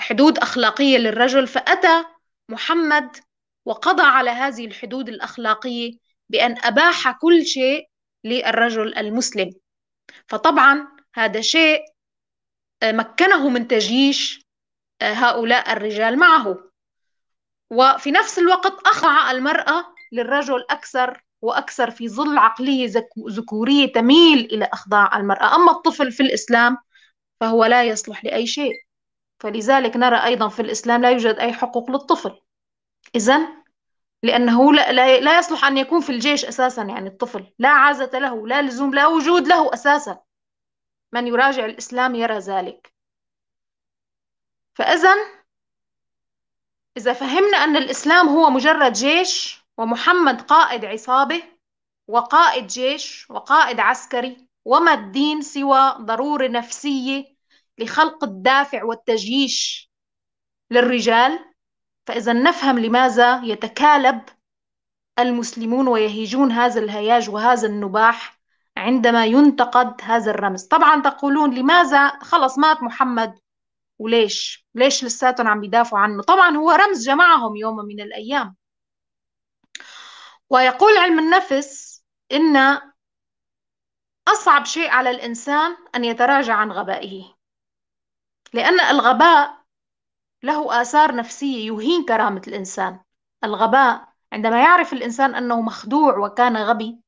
D: حدود أخلاقية للرجل فأتى محمد وقضى على هذه الحدود الأخلاقية بأن أباح كل شيء للرجل المسلم. فطبعا هذا شيء آه، مكنه من تجيش آه، هؤلاء الرجال معه. وفي نفس الوقت أخضع المرأة للرجل أكثر وأكثر في ظل عقلية ذكورية تميل إلى إخضاع المرأة. أما الطفل في الإسلام فهو لا يصلح لأي شيء. فلذلك نرى أيضا في الإسلام لا يوجد أي حقوق للطفل. إذا لأنه لا, لا, لا يصلح أن يكون في الجيش أساسا يعني الطفل. لا عازة له لا لزوم لا وجود له أساسا. من يراجع الإسلام يرى ذلك. فإذا إذا فهمنا أن الإسلام هو مجرد جيش ومحمد قائد عصابة وقائد جيش وقائد عسكري وما الدين سوى ضرورة نفسية لخلق الدافع والتجيش للرجال؟ فإذا نفهم لماذا يتكالب المسلمون ويهيجون هذا الهياج وهذا النباح عندما ينتقد هذا الرمز. طبعا تقولون لماذا خلص مات محمد؟ وليش؟ ليش لساتهم عم بيدافعوا عنه؟ طبعا هو رمز جمعهم يوم من الأيام. ويقول علم النفس إن أصعب شيء على الإنسان أن يتراجع عن غبائه. لأن الغباء له آثار نفسية يهين كرامة الإنسان. الغباء عندما يعرف الإنسان أنه مخدوع وكان غبي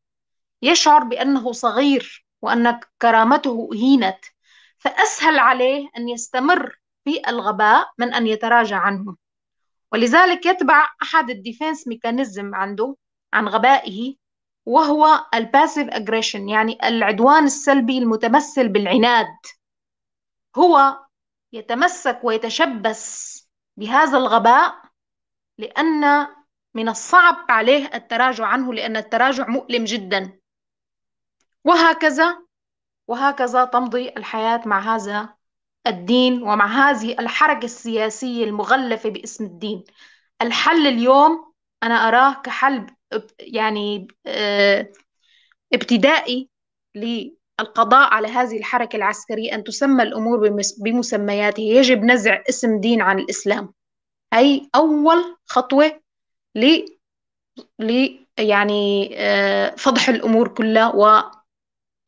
D: يشعر بأنه صغير وأن كرامته أهينت فأسهل عليه أن يستمر في الغباء من أن يتراجع عنه. ولذلك يتبع أحد ال defense mechanism عنده عن غبائه وهو ال passive aggression يعني العدوان السلبي المتمثل بالعناد. هو يتمسك ويتشبث بهذا الغباء لأن من الصعب عليه التراجع عنه لأن التراجع مؤلم جدا. وهكذا وهكذا تمضي الحياة مع هذا الدين ومع هذه الحركة السياسية المغلفة باسم الدين. الحل اليوم أنا أراه كحل يعني آه، ابتدائي القضاء على هذه الحركة العسكرية أن تسمى الأمور بمسمياتها يجب نزع اسم دين عن الإسلام. هي أول خطوة ل ل يعني آه، فضح الأمور كلها و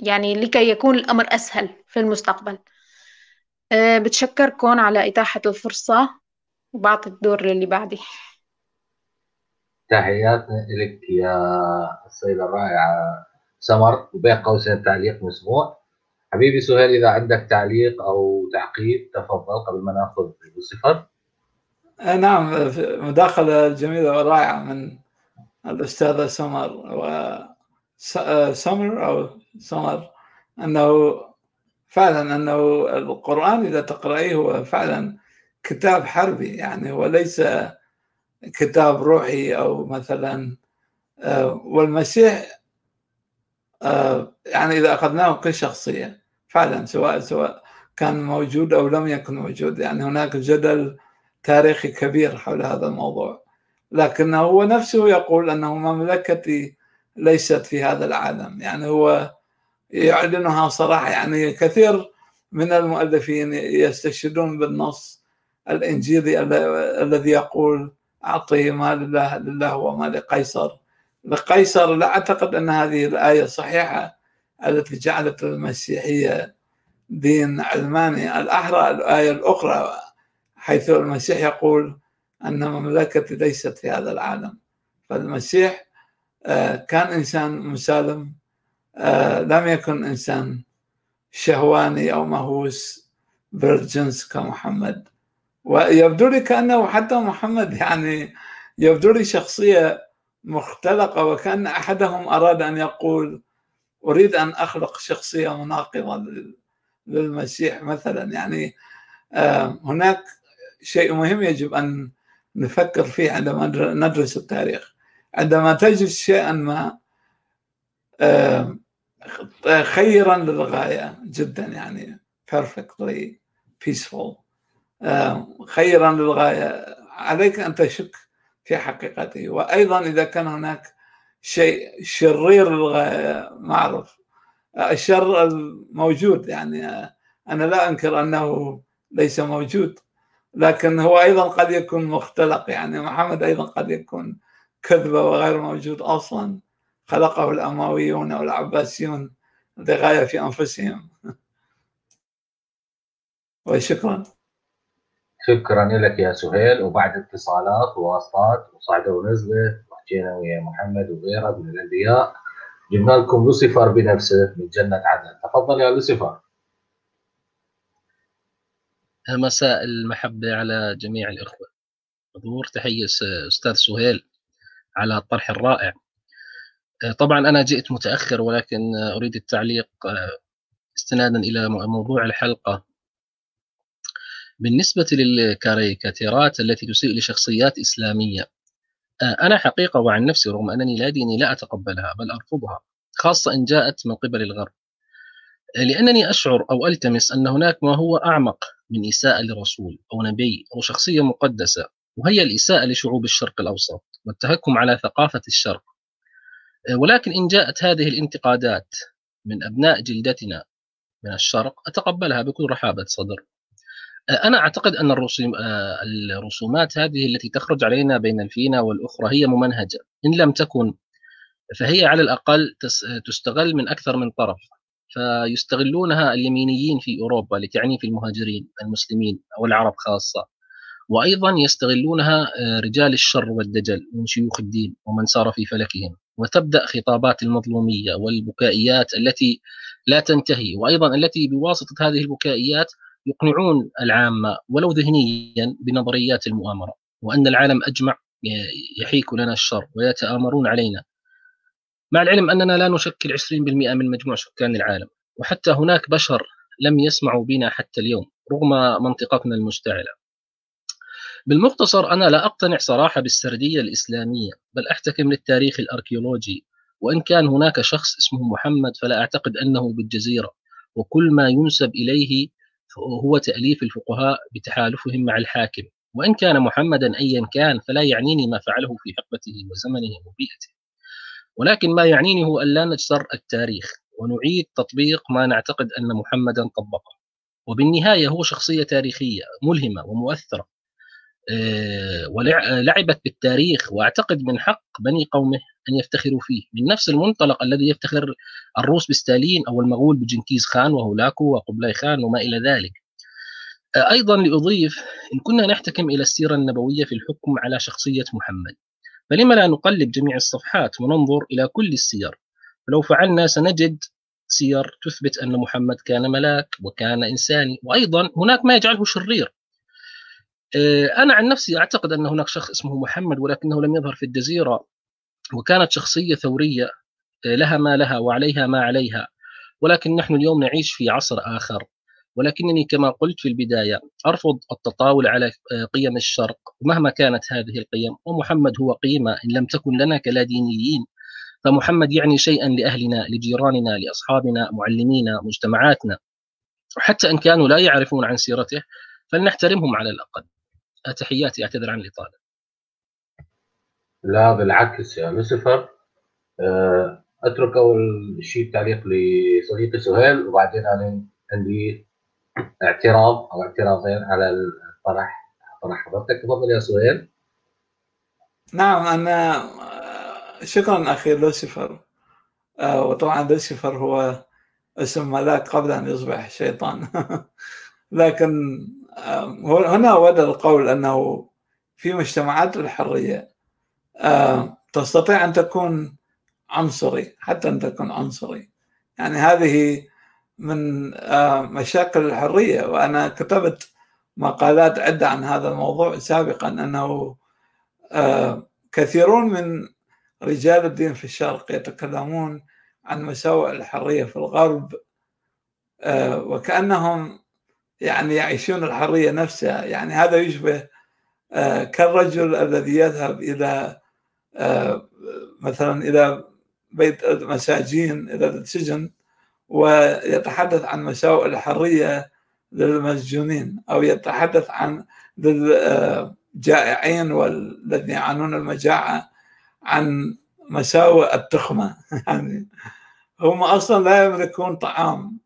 D: يعني لكي يكون الأمر أسهل في المستقبل. آه، بتشكركم على إتاحة الفرصة. وبعطي الدور للي بعدي.
A: تحياتنا لك يا السيدة الرائعة سمر وبين قوسين تعليق مسموع حبيبي سهيل إذا عندك تعليق أو تعقيب تفضل قبل ما نأخذ الصفر
B: آه، نعم مداخلة جميلة ورائعة من الأستاذة سمر و آه، سمر أو سمر أنه فعلا أنه القرآن إذا تقرأيه هو فعلا كتاب حربي يعني هو ليس كتاب روحي أو مثلا آه، والمسيح آه، يعني إذا أخذناه كشخصيه فعلا سواء سواء كان موجود أو لم يكن موجود يعني هناك جدل تاريخي كبير حول هذا الموضوع. لكنه هو نفسه يقول أنه مملكتي ليست في هذا العالم يعني هو يعلنها صراحة يعني كثير من المؤلفين يستشهدون بالنص الإنجيلي الذي يقول أعطي ما لله لله وما لقيصر لقيصر لا أعتقد أن هذه الآية صحيحة التي جعلت المسيحية دين علماني. الأحرى الآية الأخرى حيث المسيح يقول أن مملكتي ليست في هذا العالم. فالمسيح آه، كان إنسان مسالم آه، لم يكن إنسان شهواني أو مهووس فيرجنز كمحمد. ويبدو لي كأنه حتى محمد يعني يبدو لي شخصية مختلقة وكأن أحدهم أراد أن يقول أريد أن أخلق شخصية مناقضة للمسيح مثلا. يعني آه، هناك شيء مهم يجب أن نفكر فيه عندما ندرس التاريخ. عندما تجد شيئا ما خيرا للغاية جدا يعني perfectly peaceful. خيرا للغاية. عليك أن تشك في حقيقته. وأيضا إذا كان هناك شيء شرير للغاية معروف. الشر الموجود يعني أنا لا أنكر أنه ليس موجود لكن هو أيضا قد يكون مختلق. يعني محمد أيضا قد يكون كذبة وغير موجود أصلا. خلقه الأمويون والعباسيون لغاية في أنفسهم. وشكرا.
A: شكرا لك يا سهيل وبعد اتصالات وواسطات وصعدة ونزلة وحكينا ويا محمد وغيره من الأنبياء. جبنا لكم لوسيفر بنفسه من جنة عدن. تفضل يا لوسيفر.
E: مساء المحبة على جميع الإخوة. حضور تحية أستاذ سهيل على الطرح الرائع. طبعا أنا جئت متأخر ولكن أريد التعليق استنادا إلى موضوع الحلقة. بالنسبة للكاريكاتيرات التي تسيء لشخصيات إسلامية أنا حقيقة وعن نفسي رغم أنني لا ديني لا أتقبلها بل أرفضها خاصة إن جاءت من قبل الغرب. لأنني أشعر أو ألتمس أن هناك ما هو أعمق من إساءة لرسول أو نبي أو شخصية مقدسة وهي الإساءة لشعوب الشرق الأوسط والتهكم على ثقافة الشرق. ولكن إن جاءت هذه الانتقادات من أبناء جلدتنا من الشرق أتقبلها بكل رحابة صدر. أنا أعتقد أن الرسومات هذه التي تخرج علينا بين الفينة والأخرى هي ممنهجة. إن لم تكن فهي على الأقل تستغل من أكثر من طرف. فيستغلونها اليمينيين في أوروبا لتعنيف المهاجرين المسلمين أو العرب خاصة. وأيضا يستغلونها آه، رجال الشر والدجل من شيوخ الدين ومن سار في فلكهم. وتبدأ خطابات المظلومية والبكائيات التي لا تنتهي. وأيضا التي بواسطة هذه البكائيات يقنعون العامة ولو ذهنيا بنظريات المؤامرة وأن العالم أجمع يحيك لنا الشر ويتآمرون علينا. مع العلم أننا لا نشكل 20% من مجموع سكان العالم وحتى هناك بشر لم يسمعوا بنا حتى اليوم رغم منطقتنا المشتعلة. بالمختصر أنا لا أقتنع صراحة بالسردية الإسلامية بل أحتكم للتاريخ الأركيولوجي. وإن كان هناك شخص اسمه محمد فلا أعتقد أنه بالجزيرة وكل ما ينسب إليه هو تأليف الفقهاء بتحالفهم مع الحاكم وإن كان محمدا أيا كان فلا يعنيني ما فعله في حقبته وزمنه وبيئته. ولكن ما يعنيني هو أن لا نجسر التاريخ ونعيد تطبيق ما نعتقد أن محمدا طبقه. وبالنهاية هو شخصية تاريخية ملهمة ومؤثرة. ولعبت بالتاريخ وأعتقد من حق بني قومه أن يفتخروا فيه. من نفس المنطلق الذي يفتخر الروس بستالين أو المغول بجنكيز خان وهولاكو وقبلاي خان وما إلى ذلك. آه، أيضا لأضيف إن كنا نحتكم إلى السيرة النبوية في الحكم على شخصية محمد. فلما لا نقلب جميع الصفحات وننظر إلى كل السير؟ فلو فعلنا سنجد سير تثبت أن محمد كان ملاك وكان إنساني. وأيضا هناك ما يجعله شرير. آه، أنا عن نفسي أعتقد أن هناك شخص اسمه محمد ولكنه لم يظهر في الجزيرة وكانت شخصية ثورية آه، لها ما لها وعليها ما عليها. ولكن نحن اليوم نعيش في عصر آخر. ولكنني كما قلت في البداية أرفض التطاول على آه، قيم الشرق مهما كانت هذه القيم ومحمد هو قيمة إن لم تكن لنا كلادينيين فمحمد يعني شيئا لأهلنا لجيراننا لأصحابنا معلمينا مجتمعاتنا. حتى إن كانوا لا يعرفون عن سيرته فلنحترمهم على الأقل. تحياتي أعتذر عن الاطاله
A: لا بالعكس يا لوسيفر. آه، أترك أول شيء التعليق لصديقي سهيل وبعدين أنا عندي اعتراض أو اعتراضين على الطرح طرح حضرتك. تفضل يا سهيل.
B: نعم أنا شكرا أخي لوسيفر. آه، وطبعا لوسيفر هو اسم ملاك قبل أن يصبح شيطان. لكن هنا ورد القول أنه في مجتمعات الحرية آه، تستطيع أن تكون عنصري حتى أن تكون عنصري. يعني هذه من آه، مشاكل الحرية. وأنا كتبت مقالات عدة عن هذا الموضوع سابقا أنه آه، كثيرون من رجال الدين في الشرق يتكلمون عن مساوئ الحرية في الغرب وكأنهم يعني يعيشون الحرية نفسها. يعني هذا يشبه آه، كالرجل الذي يذهب إلى آه، مثلا إلى بيت مساجين إلى السجن ويتحدث عن مساوئ الحرية للمسجونين أو يتحدث عن الجائعين والذين يعانون المجاعة عن مساوئ التخمة. يعني هم أصلا لا يملكون طعام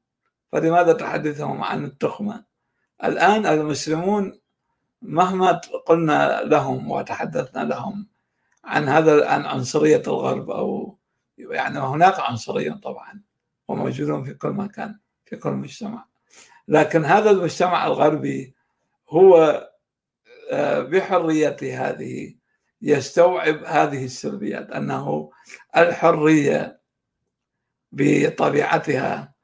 B: فلماذا تحدثهم عن التخمة؟ الآن المسلمون مهما قلنا لهم وتحدثنا لهم عن هذا عن عنصرية الغرب أو يعني هناك عنصرية طبعا وموجودون في كل مكان في كل مجتمع. لكن هذا المجتمع الغربي هو آه، بحريته هذه يستوعب هذه السلبيات أنه الحرية بطبيعتها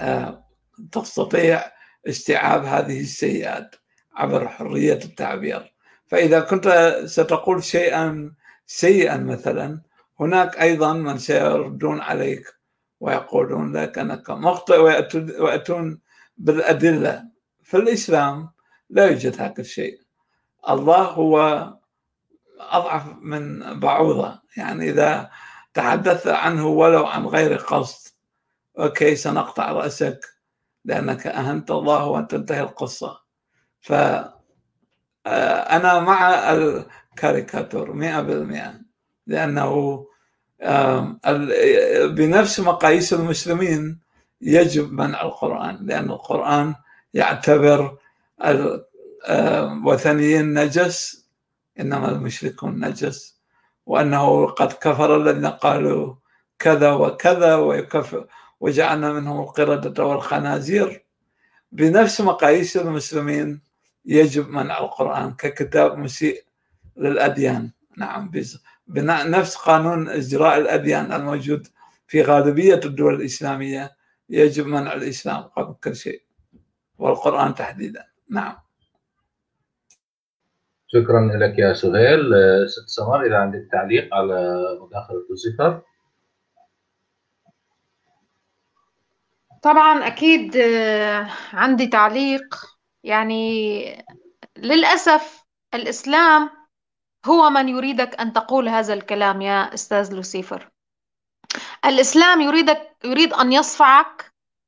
B: آه، تستطيع استيعاب هذه السيئات عبر حرية التعبير. فإذا كنت ستقول شيئا سيئا مثلا هناك أيضا من سيردون عليك ويقولون لك أنك مخطئ ويأتون بالأدلة. في الإسلام لا يوجد هذا الشيء. الله هو أضعف من بعوضة. يعني إذا تحدث عنه ولو عن غير قصد okay سنقطع رأسك. لأنك أهنت الله وتنتهي القصة. ف آه، مع الكاريكاتور مئة بالمئة لأنه بنفس مقاييس المسلمين يجب منع القرآن لأن القرآن يعتبر الوثنيين نجس إنما المشركون نجس وأنه قد كفر الذين قالوا كذا وكذا ويكفر وجعلنا منهم القردة والخنازير. بنفس مقاييس المسلمين يجب منع القرآن ككتاب مسيء للأديان. نعم بنفس قانون إجراء الأديان الموجود في غالبية الدول الإسلامية يجب منع الإسلام قبل كل شيء والقرآن تحديدا. نعم.
A: شكرا لك يا سهيل. ست سمر إذا عندك تعليق على مداخلة لوسيفر
D: طبعا أكيد آه، عندي تعليق. يعني للأسف الإسلام هو من يريدك أن تقول هذا الكلام يا أستاذ لوسيفر. الإسلام يريدك يريد أن يصفعك